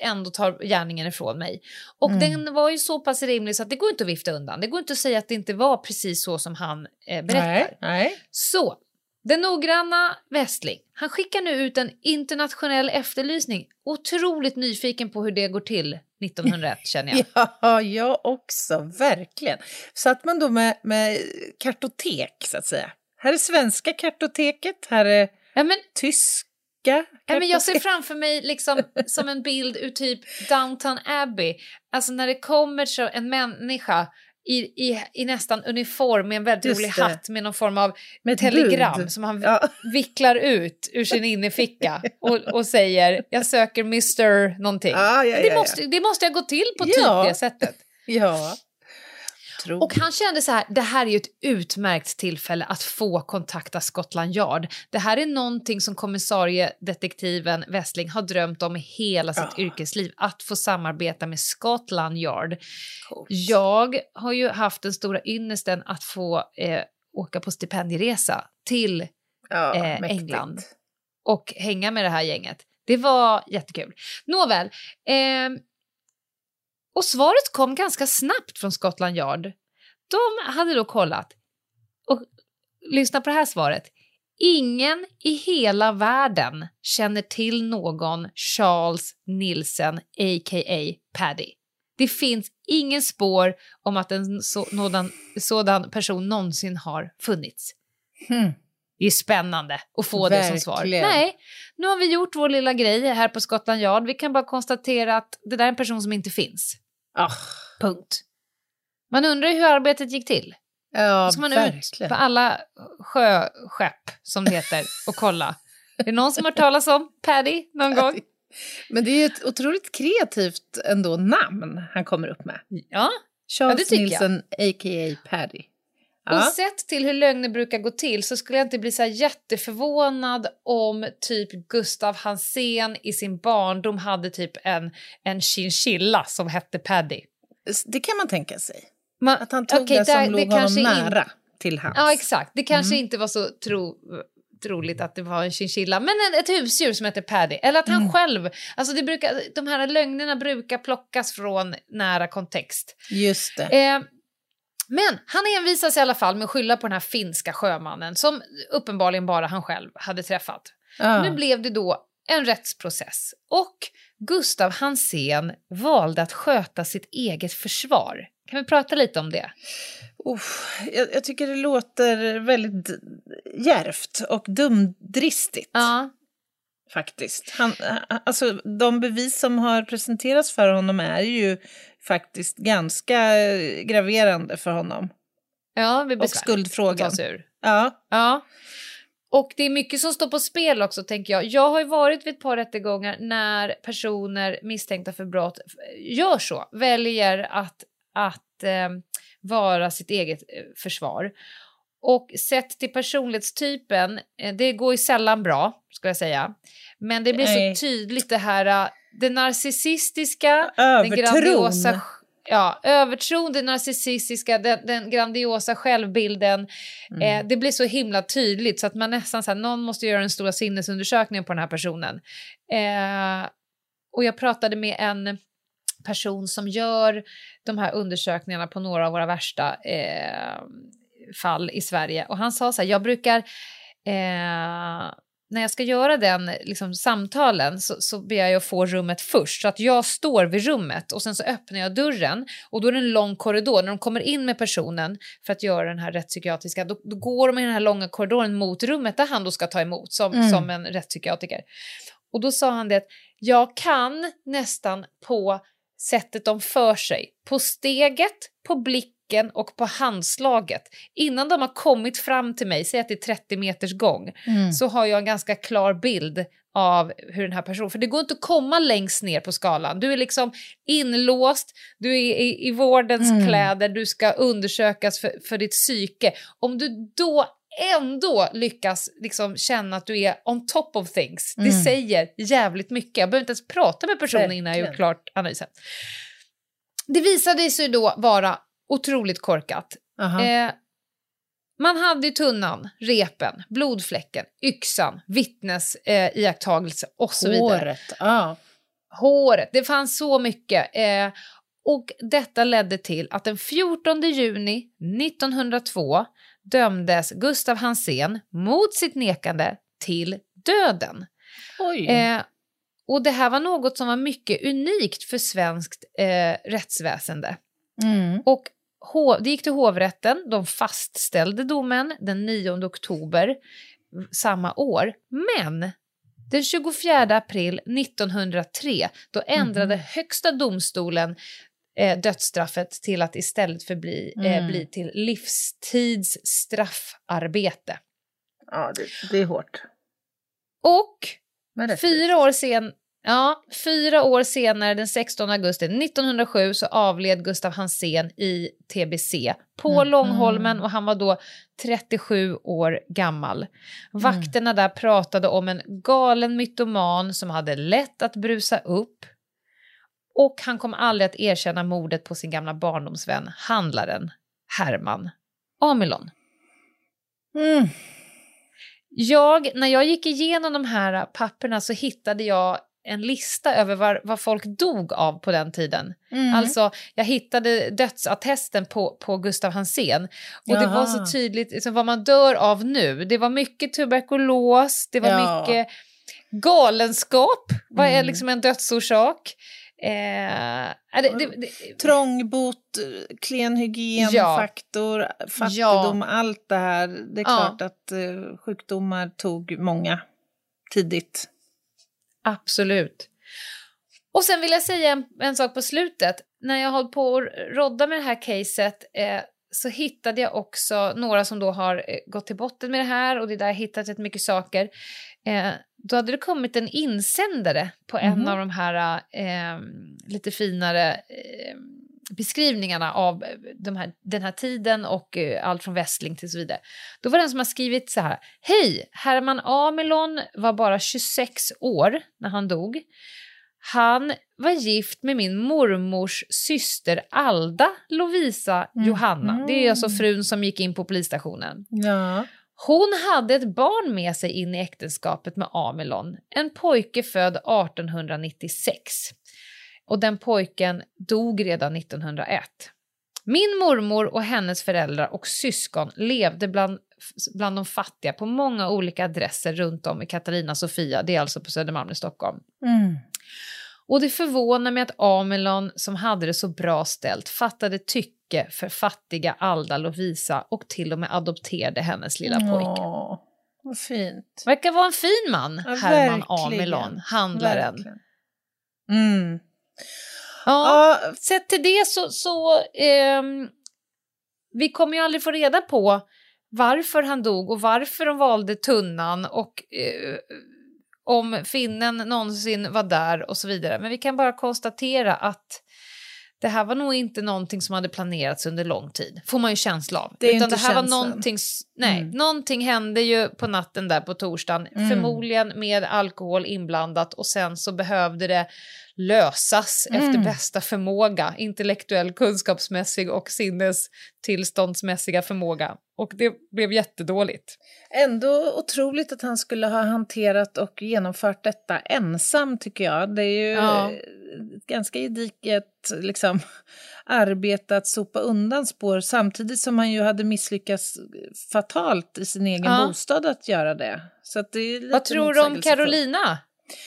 ändå tar gärningen ifrån mig. Och Mm. den var ju så pass rimlig så att det går inte att vifta undan. Det går inte att säga att det inte var precis så som han eh, berättar. Nej, nej. Så, den noggranna Westling, han skickar nu ut en internationell efterlysning. Otroligt nyfiken på hur det går till 1901 känner jag. Ja, jag också. Verkligen. Satt man då med, med kartotek, så att säga. Här är svenska kartoteket, här är Ja, men, tyska ja, men jag ser kartotek. framför mig liksom som en bild ur typ Downton Abbey. Alltså när det kommer så en människa i, i, i nästan uniform med en väldigt Just rolig det. hatt med någon form av Med telegram bud. som han Ja. vicklar ut ur sin innerficka och, och säger jag söker Mr någonting. Ja, ja, ja, det, måste, det måste ha gått till på typ det sättet. Ja. Tro. Och han kände så här, det här är ju ett utmärkt tillfälle att få kontakta Scotland Yard. Det här är någonting som kommissariedetektiven Westling har drömt om i hela sitt Ja. yrkesliv, att få samarbeta med Scotland Yard. Coolt. Jag har ju haft den stora ynnesten att få eh, åka på stipendieresa till ja, eh. England. och hänga med det här gänget. Det var jättekul. Nåväl. ehm, och svaret kom ganska snabbt från Scotland Yard. De hade då kollat. Och lyssna på det här svaret. Ingen i hela världen känner till någon Charles Nielsen, a.k.a. Paddy. Det finns ingen spår om att en så, nådan, sådan person någonsin har funnits. Hmm. Det är spännande att få det som svar. Verkligen. Nej, nu har vi gjort vår lilla grej här på Scotland Yard. Vi kan bara konstatera att det där är en person som inte finns. Ah, Punkt. Man undrar hur arbetet gick till. ja, ska man ut verkligen. på alla sjöskepp, som det heter, och kolla. Är det någon som har hört talas om Paddy någon gång? Men det är ett otroligt kreativt ändå namn han kommer upp med. Ja. Charles det tycker jag. A.k.a. Paddy. Och Ja. sett till hur lögner brukar gå till så skulle jag inte bli så jätteförvånad om typ Gustav Hansén i sin barndom hade typ en, en chinchilla som hette Paddy. Det kan man tänka sig. Man, Att han tog okej, det som där- låg honom kanske in- nära till hans. Ja, exakt. Det kanske Mm. inte var så tro, troligt att det var en chinchilla, men en, ett husdjur som heter Paddy. Eller att han Mm. själv... Alltså det brukar, de här lögnerna brukar plockas från nära kontext. Just det. Eh, men han envisas i alla fall med att skylla på den här finska sjömannen som uppenbarligen bara han själv hade träffat. Ja. Nu blev det då en rättsprocess och Gustav Hansén valde att sköta sitt eget försvar. Kan vi prata lite om det? Uff, jag, jag tycker det låter väldigt djärvt och dumdristigt. Ja. Faktiskt. Han, alltså, de bevis som har presenterats för honom är ju faktiskt ganska eh, graverande för honom. Ja, vi Och skuldfrågan. Ja. Ja. Och det är mycket som står på spel också, tänker jag. Jag har ju varit vid ett par rättegångar när personer misstänkta för brott gör så, väljer att, att eh, vara sitt eget eh, försvar. Och sett till personlighetstypen, eh, det går ju sällan bra, ska jag säga. Men det blir så tydligt det här, eh, det narcissistiska, den Övertron. grandiosa Ja, övertron, det narcissistiska, den, den grandiosa självbilden. Mm. Eh, det blir så himla tydligt så att man nästan så här, någon måste göra den stora sinnesundersökningen på den här personen. Eh, och jag pratade med en person som gör de här undersökningarna på några av våra värsta eh, fall i Sverige och han sa så här, jag brukar eh, när jag ska göra den liksom, samtalen så, så ber jag att få rummet först så att jag står vid rummet och sen så öppnar jag dörren och då är det en lång korridor. När de kommer in med personen för att göra den här rättspsykiatriska då, då går de i den här långa korridoren mot rummet där han då ska ta emot som, Mm. som en rättspsykiatriker. Och då sa han det att jag kan nästan på sättet de för sig, på steget, på blicken och på handslaget. Innan de har kommit fram till mig, säg att det är 30 meters gång, Mm. så har jag en ganska klar bild av hur den här personen... För det går inte att komma längst ner på skalan. Du är liksom inlåst, du är i, i vårdens Mm. kläder, du ska undersökas för, för ditt psyke. Om du då ändå lyckas liksom känna att du är on top of things, det Mm. säger jävligt mycket. Jag behöver inte ens prata med personen innan jag gjort klart analysen. Det visade sig då vara otroligt korkat. Eh, man hade tunnan, repen, blodfläcken, yxan, vittnes eh, iakttagelse och så vidare. Håret. Ja. Håret, det fanns så mycket. Eh, och detta ledde till att den 14 juni 1902 dömdes Gustav Hansén mot sitt nekande till döden. Oj. Eh, och det här var något som var mycket unikt för svenskt eh, rättsväsende. Mm. Och det gick till hovrätten, de fastställde domen den 9 oktober samma år. Men den 24 april 1903 då ändrade Högsta domstolen eh, dödsstraffet till att istället för bli, eh, Mm. bli till livstids straffarbete. Ja, det, det är hårt. Och. Fyra år, sen, ja, fyra år senare, den 16 augusti 1907, så avled Gustav Hansén i TBC på Mm. Långholmen och han var då 37 år gammal. Vakterna där pratade om en galen mytoman som hade lätt att brusa upp och han kom aldrig att erkänna mordet på sin gamla barndomsvän, handlaren Herman Amilon. Mm. Jag, när jag gick igenom de här papperna så hittade jag en lista över vad, vad folk dog av på den tiden. Mm. Alltså, jag hittade dödsattesten på, på Gustav Hansén. Och det var Jaha. så tydligt liksom, vad man dör av nu. Det var mycket tuberkulos, det var Ja. mycket galenskap. Vad är Mm. liksom en dödsorsak? Eh, det, det, det, Trångbot, klen hygien, Ja. fattigdom, allt det här. Det är Ja. klart att eh, sjukdomar tog många tidigt. Absolut. Och sen vill jag säga en, en sak på slutet. När jag höll på att rodda med det här caset eh, så hittade jag också några som då har eh, gått till botten med det här och det är där jag hittat rätt mycket saker. Eh, då hade det kommit en insändare på en Mhm. av de här eh, lite finare eh, beskrivningarna av eh, de här, den här tiden och eh, allt från västling till så vidare. Då var det en som har skrivit så här. Hej! Herman Amelon var bara 26 år när han dog. Han var gift med min mormors syster Alda Lovisa Johanna. Det är alltså frun som gick in på polisstationen. Ja. Hon hade ett barn med sig in i äktenskapet med Amelon, en pojke född 1896. Och den pojken dog redan 1901. Min mormor och hennes föräldrar och syskon levde bland, bland de fattiga på många olika adresser runt om i Katarina Sofia, det är alltså på Södermalm i Stockholm. Mm. Och det förvånar mig att Amelon, som hade det så bra ställt, fattade tycke för fattiga Alda Lovisa och till och med adopterade hennes lilla pojke. Åh, vad fint. Verkar vara en fin man, Ja, Herman verkligen. Amelon, handlaren. Verkligen. Mm. Ja, Ja, sett till det så, så ehm, vi kommer ju aldrig få reda på varför han dog och varför de valde tunnan och eh, om finnen någonsin var där och så vidare. Men vi kan bara konstatera att det här var nog inte någonting som hade planerats under lång tid, får man ju känsla av. Det är Utan det här var känslan. någonting, s- nej, Mm. någonting hände ju på natten där på torsdagen, Mm. förmodligen med alkohol inblandat och sen så behövde det lösas efter Mm. bästa förmåga, intellektuell, kunskapsmässig och sinnestillståndsmässiga förmåga. Och det blev jättedåligt. ändå otroligt att han skulle ha hanterat och genomfört detta ensam tycker jag. Det är ju Ja. ganska gediget liksom, arbete att sopa undan spår samtidigt som han ju hade misslyckats fatalt i sin egen Ja. bostad att göra det. Så det är lite Vad tror du om. Carolina?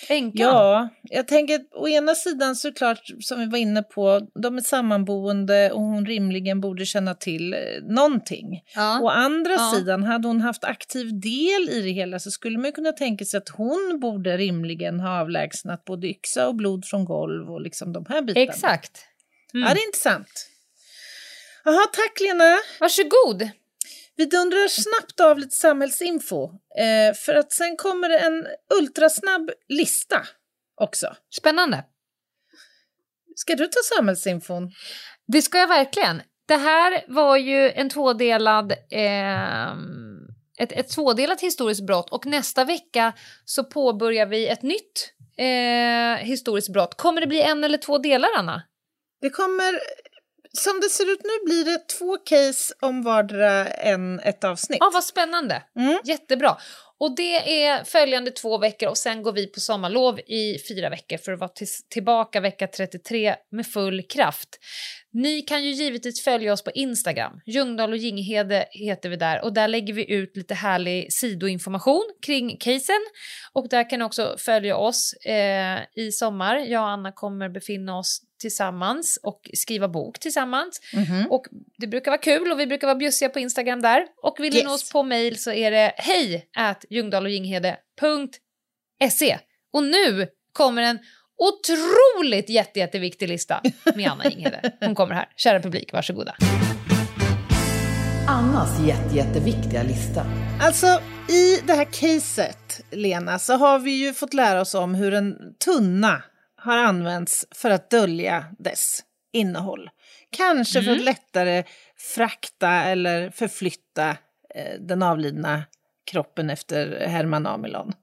Änkan? Ja, jag tänker å ena sidan såklart som vi var inne på, de är sammanboende och hon rimligen borde känna till eh, någonting. Ja. Å andra Ja. sidan, hade hon haft aktiv del i det hela så skulle man kunna tänka sig att hon borde rimligen ha avlägsnat både yxa och blod från golv och liksom de här bitarna. Exakt. Mm. Ja, det är intressant. Jaha, tack Lena. Varsågod. Vi dundrar snabbt av lite samhällsinfo, eh, för att sen kommer det en ultrasnabb lista också. Spännande. Ska du ta samhällsinfon? Det ska jag verkligen. Det här var ju en tvådelad, ehm, ett, ett tvådelat historiskt brott och nästa vecka så påbörjar vi ett nytt eh, historiskt brott. Kommer det bli en eller två delar, Anna? Det kommer, som det ser ut nu blir det två case om vardera en, ett avsnitt. Ja, vad spännande. Mm. Jättebra. Och det är följande två veckor och sen går vi på sommarlov i fyra veckor för att vara tillbaka vecka 33 med full kraft. Ni kan ju givetvis följa oss på Instagram. Ljungdahl och Ginghede heter vi där och där lägger vi ut lite härlig sidoinformation kring casen. Och där kan ni också följa oss eh, i sommar. Jag och Anna kommer befinna oss tillsammans och skriva bok tillsammans. Mhm. Och det brukar vara kul och vi brukar vara bjussiga på Instagram där. Och vill ni Yes. nå oss på mail så är det hej at ljungdahloginghede.se. Och nu kommer en otroligt jätte, jätteviktig lista med Anna Jinghede. Hon kommer här. Kära publik, varsågoda. Annas jätte, jätteviktiga lista. Alltså, i det här caset, Lena, så har vi ju fått lära oss om hur en tunna har använts för att dölja dess innehåll. Kanske för att lättare frakta eller förflytta eh, den avlidna kroppen efter Herman Amilon.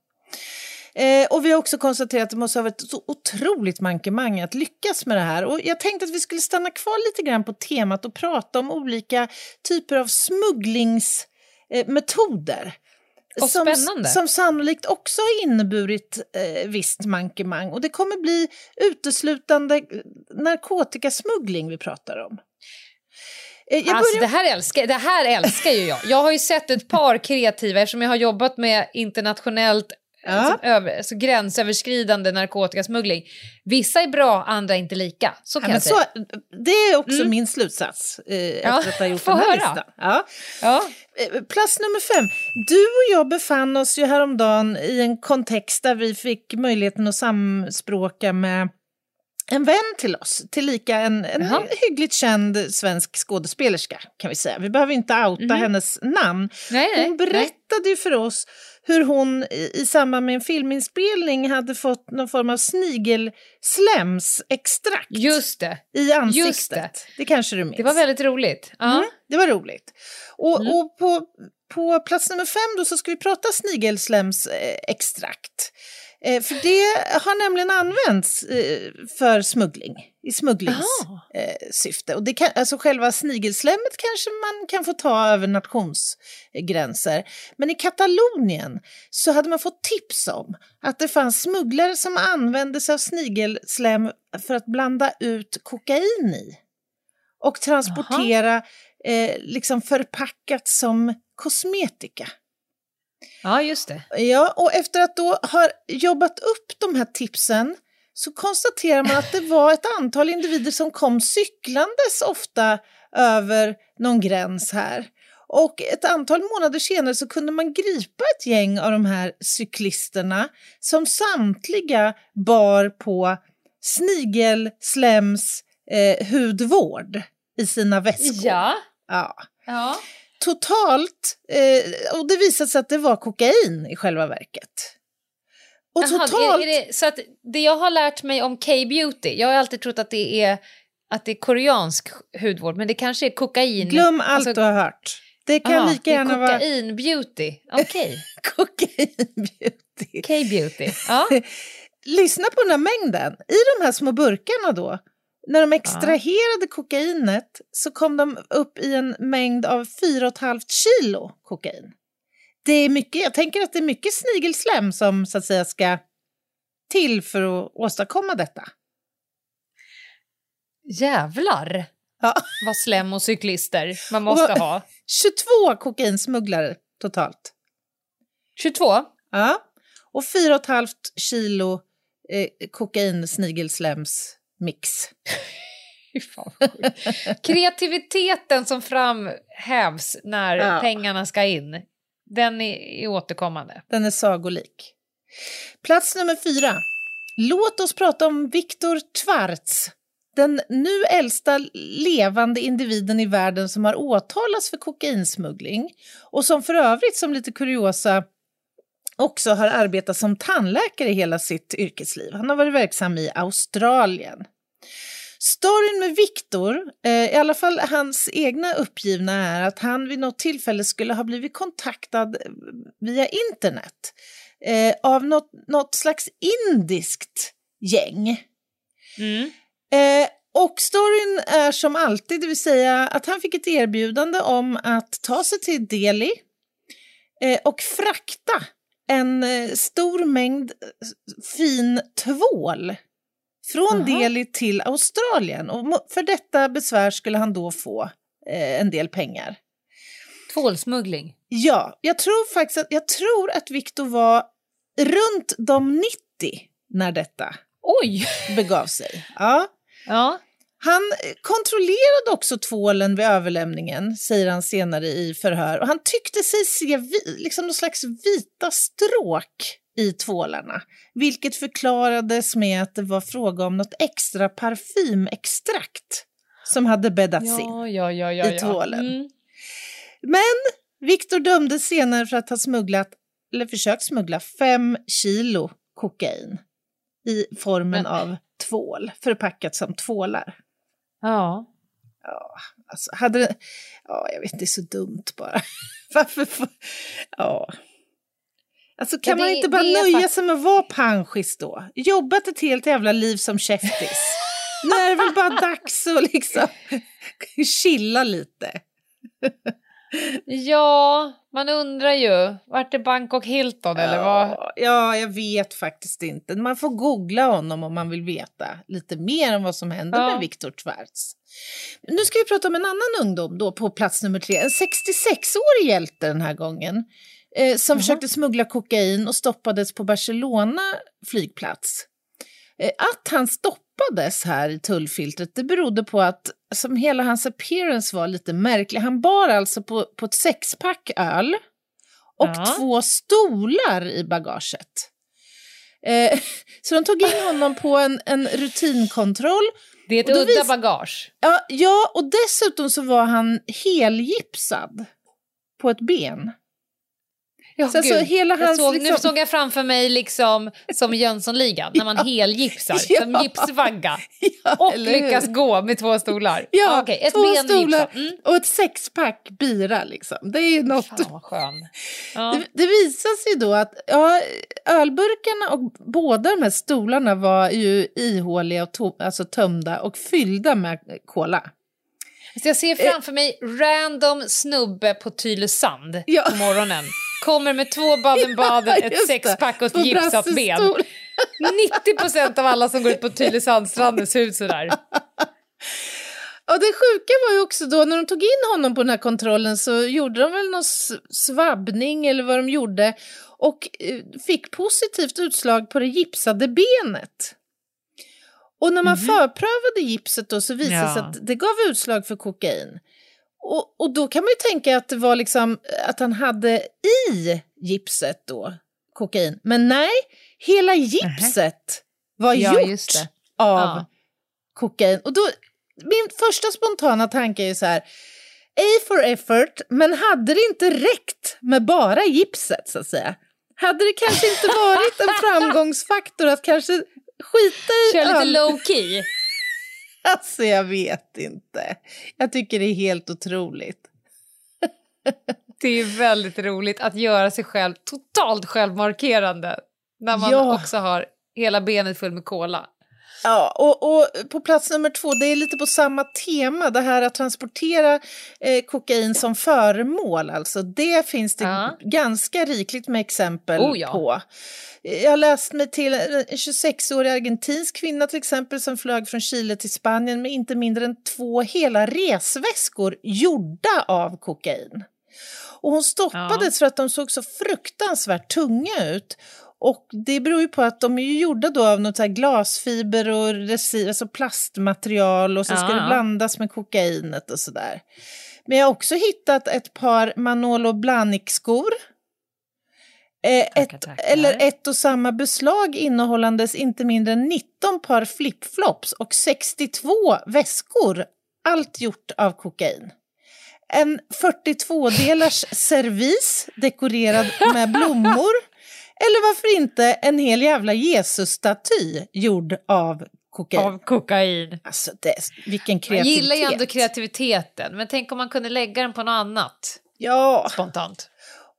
Eh, och vi har också konstaterat att det måste ha varit ett så otroligt mankemang att lyckas med det här. Och jag tänkte att vi skulle stanna kvar lite grann på temat och prata om olika typer av smugglingsmetoder. Och som, spännande. som sannolikt också har inneburit eh, visst mankemang. Och det kommer bli uteslutande narkotikasmuggling vi pratar om. Eh, Alltså, börjar- det, här älskar, det här älskar ju jag. Jag har ju sett ett par kreativa, eftersom jag har jobbat med internationellt Ja. alltså, över, alltså, gränsöverskridande narkotikasmuggling. Vissa är bra, andra inte lika. Så Ja, kan men jag säga. så, det är också Mm. min slutsats eh, Ja, efter att ha gjort få den här höra. listan. Ja. Ja. Eh, Plats nummer fem. Du och jag befann oss ju häromdagen i en kontext där vi fick möjligheten att samspråka med en vän till oss, tillika en, en Jaha. hyggligt känd svensk skådespelerska kan vi säga. Vi behöver inte outa hennes namn. Nej, nej, Hon nej. berättade ju för oss hur hon i, i samband med en filminspelning hade fått någon form av snigelslemsextrakt Just det. i ansiktet. Just det. det kanske du minns? Det var väldigt roligt. Ja. Mm, det var roligt. Och, Mm. och på, på plats nummer fem då så ska vi prata snigelslemsextrakt. Eh, för det har nämligen använts eh, för smuggling, i smugglingssyfte. Eh, syfte. och det kan, alltså själva snigelslemmet kanske man kan få ta över nationsgränser. Men i Katalonien så hade man fått tips om att det fanns smugglare som använde sig av snigelslem för att blanda ut kokain i och transportera eh, liksom förpackat som kosmetika. ja, just det. Ja, och efter att då ha jobbat upp de här tipsen så konstaterar man att det var ett antal individer som kom cyklandes ofta över någon gräns här. Och ett antal månader senare så kunde man gripa ett gäng av de här cyklisterna som samtliga bar på snigelslems eh, hudvård i sina väskor. Ja. Ja. ja. Totalt, eh, och det visade sig att det var kokain i själva verket. Och Jaha, totalt, är, är det, så att det jag har lärt mig om K-beauty, jag har alltid trott att det är, att det är koreansk hudvård, men det kanske är kokain. glöm allt alltså- du har hört. Det kan Aha, lika gärna vara kokain-beauty. Okej, kokain-beauty. K-beauty. Ja. Lyssna på den här mängden. I de här små burkarna då, när de extraherade kokainet så kom de upp i en mängd av 4,5 kilo kokain. Det är mycket, jag tänker att det är mycket snigelslem som så att säga ska till för att åstadkomma detta. Jävlar Ja. vad slem och cyklister man måste vad- ha. 22 kokainsmugglare totalt. 22? Ja. och 4,5 kilo eh, sjukt. Kreativiteten som framhävs när Ja. pengarna ska in, den är, är återkommande. Den är sagolik. Plats nummer fyra. Låt oss prata om Viktor Tvarts. Den nu äldsta levande individen i världen som har åtalats för kokainsmuggling och som för övrigt, som lite kuriosa, också har arbetat som tandläkare i hela sitt yrkesliv. Han har varit verksam i Australien. Storyn med Viktor, eh, i alla fall hans egna uppgivna, är att han vid något tillfälle skulle ha blivit kontaktad eh, via internet eh, av något, något slags indiskt gäng. Mm. Eh, och storyn är som alltid, det vill säga att han fick ett erbjudande om att ta sig till Delhi eh, och frakta en eh, stor mängd fin tvål från Jaha. Delhi till Australien. Och för detta besvär skulle han då få eh, en del pengar. Tvålsmuggling. Ja, jag tror faktiskt att, jag tror att Viktor var runt de 90 när detta Oj! begav sig. Ja. Ja. Han eh, kontrollerade också tvålen vid överlämningen, säger han senare i förhör. Och han tyckte sig se vi, liksom någon slags vita stråk i tvålarna. Vilket förklarades med att det var fråga om något extra parfymextrakt som hade bäddats in. Ja, ja, ja, ja, I ja. tvålen. Mm. Men Viktor dömdes senare för att ha smugglat, eller försökt smuggla, fem kilo kokain i formen Men- av tvål, förpackat som tvålar. Ja. Alltså, hade det... Ja, jag vet, det är så dumt bara. Varför... Ja. Alltså, kan Ja, man det- inte bara nöja fakt- sig med att vara panschis då? Jobbat ett helt jävla liv som käftis. nu är det väl bara dags att liksom chilla lite. ja, man undrar ju. Vart är Bangkok Hilton eller vad? Ja, ja, jag vet faktiskt inte. Man får googla honom om man vill veta lite mer om vad som hände Ja. med Viktor Tvarts. Nu ska vi prata om en annan ungdom då på plats nummer tre. En 66-årig hjälte den här gången. Eh, som försökte smuggla kokain och stoppades på Barcelona flygplats. Eh, att han stoppades här i tullfiltret det berodde på att som hela hans appearance var lite märklig. Han bar alltså på, på ett sexpack öl och Ja. två stolar i bagaget. Eh, så de tog in honom på en, en rutinkontroll. Det är ett udda vis- bagage. Ja, ja, och dessutom så var han helgipsad på ett ben. Ja, Så gud. hela jag hans såg, liksom- Nu såg jag framför mig liksom som Jönssonligan, när man Ja. helgipsar, Ja. som gipsvagga. Ja, Och lyckas gå med två stolar. Ja, Ah, okej, ett två ben stolar. Mm. och ett sexpack bira liksom. Det är ju något. Fan vad skön. Ja. Det, det visar sig då att ja, ölburkarna och båda de här stolarna var ju ihåliga och to- alltså tömda och fyllda med cola. Så jag ser framför mig random snubbe på Tylösand Ja. på morgonen. Kommer med två Baden-Baden, Ja, ett sexpack och ett gipsat ben. brassestol. 90 procent av alla som går ut på Tylösandstrandens hus sådär. Och det sjuka var ju också då när de tog in honom på den här kontrollen så gjorde de väl någon svabbning eller vad de gjorde och eh, fick positivt utslag på det gipsade benet. Och när man förprövade gipset då så visade det sig Ja. att det gav utslag för kokain. Och, och då kan man ju tänka att det var liksom att han hade i gipset då kokain. Men nej, hela gipset var Ja, gjort av Ja. kokain. Och då, min första spontana tanke är så här, A for effort, men hade det inte räckt med bara gipset så att säga? Hade det kanske inte varit en framgångsfaktor att kanske skita i Kör lite low key. Alltså jag vet inte. Jag tycker det är helt otroligt. Det är väldigt roligt att göra sig själv totalt självmarkerande när man Ja. också har hela benet full med cola. Ja, och, och på plats nummer två, det är lite på samma tema, det här att transportera eh, kokain som föremål. Alltså, det finns det Ja. ganska rikligt med exempel Oh ja. på. Jag har läst mig till en 26-årig argentinsk kvinna till exempel som flög från Chile till Spanien med inte mindre än två hela resväskor gjorda av kokain. Och hon stoppades för att de såg så fruktansvärt tunga ut. Och det beror ju på att de är ju gjorda då av något så glasfiber och resin, alltså plastmaterial och så ska Ja, det ja. blandas med kokainet och sådär. Men jag har också hittat ett par Manolo Blahnik-skor. Eh, Tackar, ett, tackar. eller ett och samma beslag innehållandes inte mindre än 19 par flipflops och 62 väskor. Allt gjort av kokain. En 42-delars servis dekorerad med blommor. Eller varför inte en hel jävla Jesus-staty gjord av kokain. Av kokain. Alltså, det, vilken Jag kreativitet. gillar ju ändå kreativiteten, men tänk om man kunde lägga den på något annat Ja, spontant.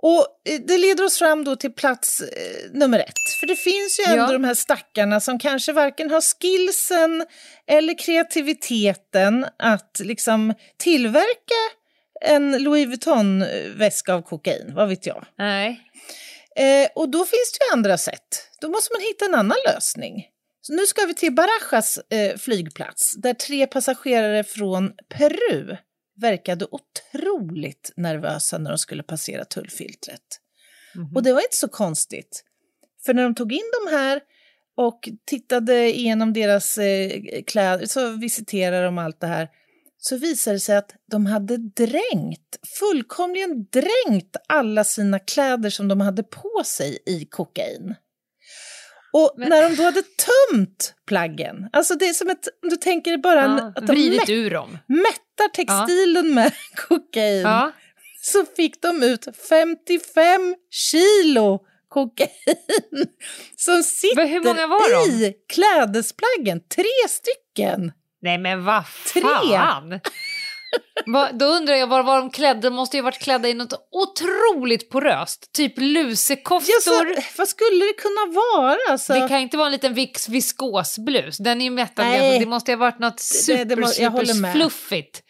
och eh, det leder oss fram då till plats eh, nummer ett. För det finns ju ändå Ja. de här stackarna som kanske varken har skillsen eller kreativiteten att liksom tillverka en Louis Vuitton-väska av kokain, vad vet jag. Nej. Eh, och då finns det ju andra sätt. Då måste man hitta en annan lösning. Så nu ska vi till Barajas eh, flygplats där tre passagerare från Peru verkade otroligt nervösa när de skulle passera tullfiltret. Och det var inte så konstigt. För när de tog in de här och tittade igenom deras eh, kläder, så visiterade de allt det här, så visade det sig att de hade dränkt, fullkomligen dränkt alla sina kläder som de hade på sig i kokain. Och Men- när de då hade tömt plaggen, alltså det är som ett, om du tänker bara en, Ja, att de vridit ur dem. mättar textilen med kokain Ja. så fick de ut 55 kilo kokain som sitter i klädesplaggen. Tre stycken. Nej men vad fan! Va, då undrar jag, var var de klädda? De måste ju ha varit klädda i något otroligt poröst. Typ Ja, lusekoftor. så, vad skulle det kunna vara? Alltså, Det kan inte vara en liten vis viskosblus. Den är ju mättad. Det måste ha varit något Det- super, det må- jag håller super med. fluffigt.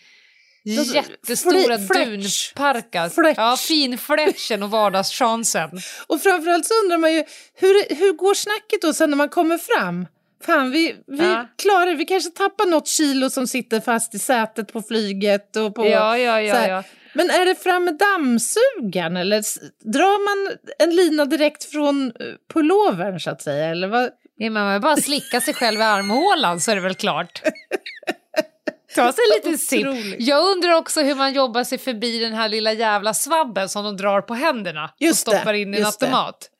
Då- Jättestora dunparkar. Fletch. Ja, finflätchen och vardagschansen. Och framförallt så undrar man ju, hur, hur går snacket då sen när man kommer fram? Fan, vi, vi Ja. klarar. Vi kanske tappar något kilo som sitter fast i sätet på flyget. Och på, Ja, ja, ja. ja. Men är det fram med dammsugaren eller drar man en lina direkt från eh, pullovern så att säga? Eller vad? Ja, man bara slicka sig själv i armhålan så är det väl klart. Ta sig en liten sipp. Jag undrar också hur man jobbar sig förbi den här lilla jävla svabben som de drar på händerna Just och stoppar det, in i en just det.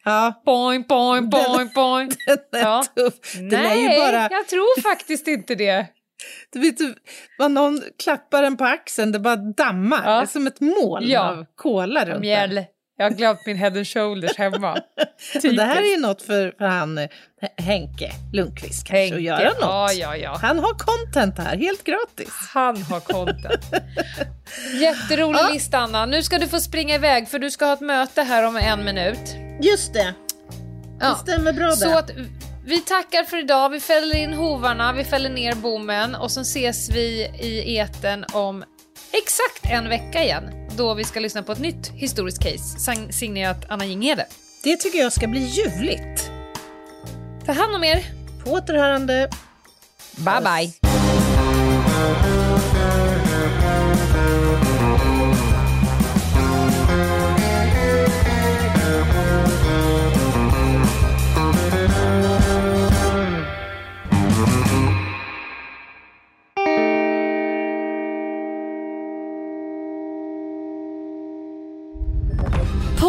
Ja, Boing, boing, boing, boing. den är Ja. tuff. Den är Nej, ju bara, jag tror faktiskt inte det. du vet, vad någon klappar en på axeln, det bara dammar. Ja. Det är som ett moln Ja. av kola runt den. Jag har glömt min head and shoulders hemma. Det här är ju något för, för han eh, Henke Lundqvist kanske att göra något. Ja, ja, ja. Han har content här, helt gratis. Han har content. Jätterolig Ja. lista, Anna. Nu ska du få springa iväg för du ska ha ett möte här om en minut. Just det, Ja. det stämmer bra Så det. att vi tackar för idag. Vi fäller in hovarna, vi fäller ner bommen och så ses vi i eten om exakt en vecka igen då vi ska lyssna på ett nytt historiskt case sign- signerat Anna Jinghede. Det tycker jag ska bli ljuvligt. Ta hand om er. På återhörande. Bye bye.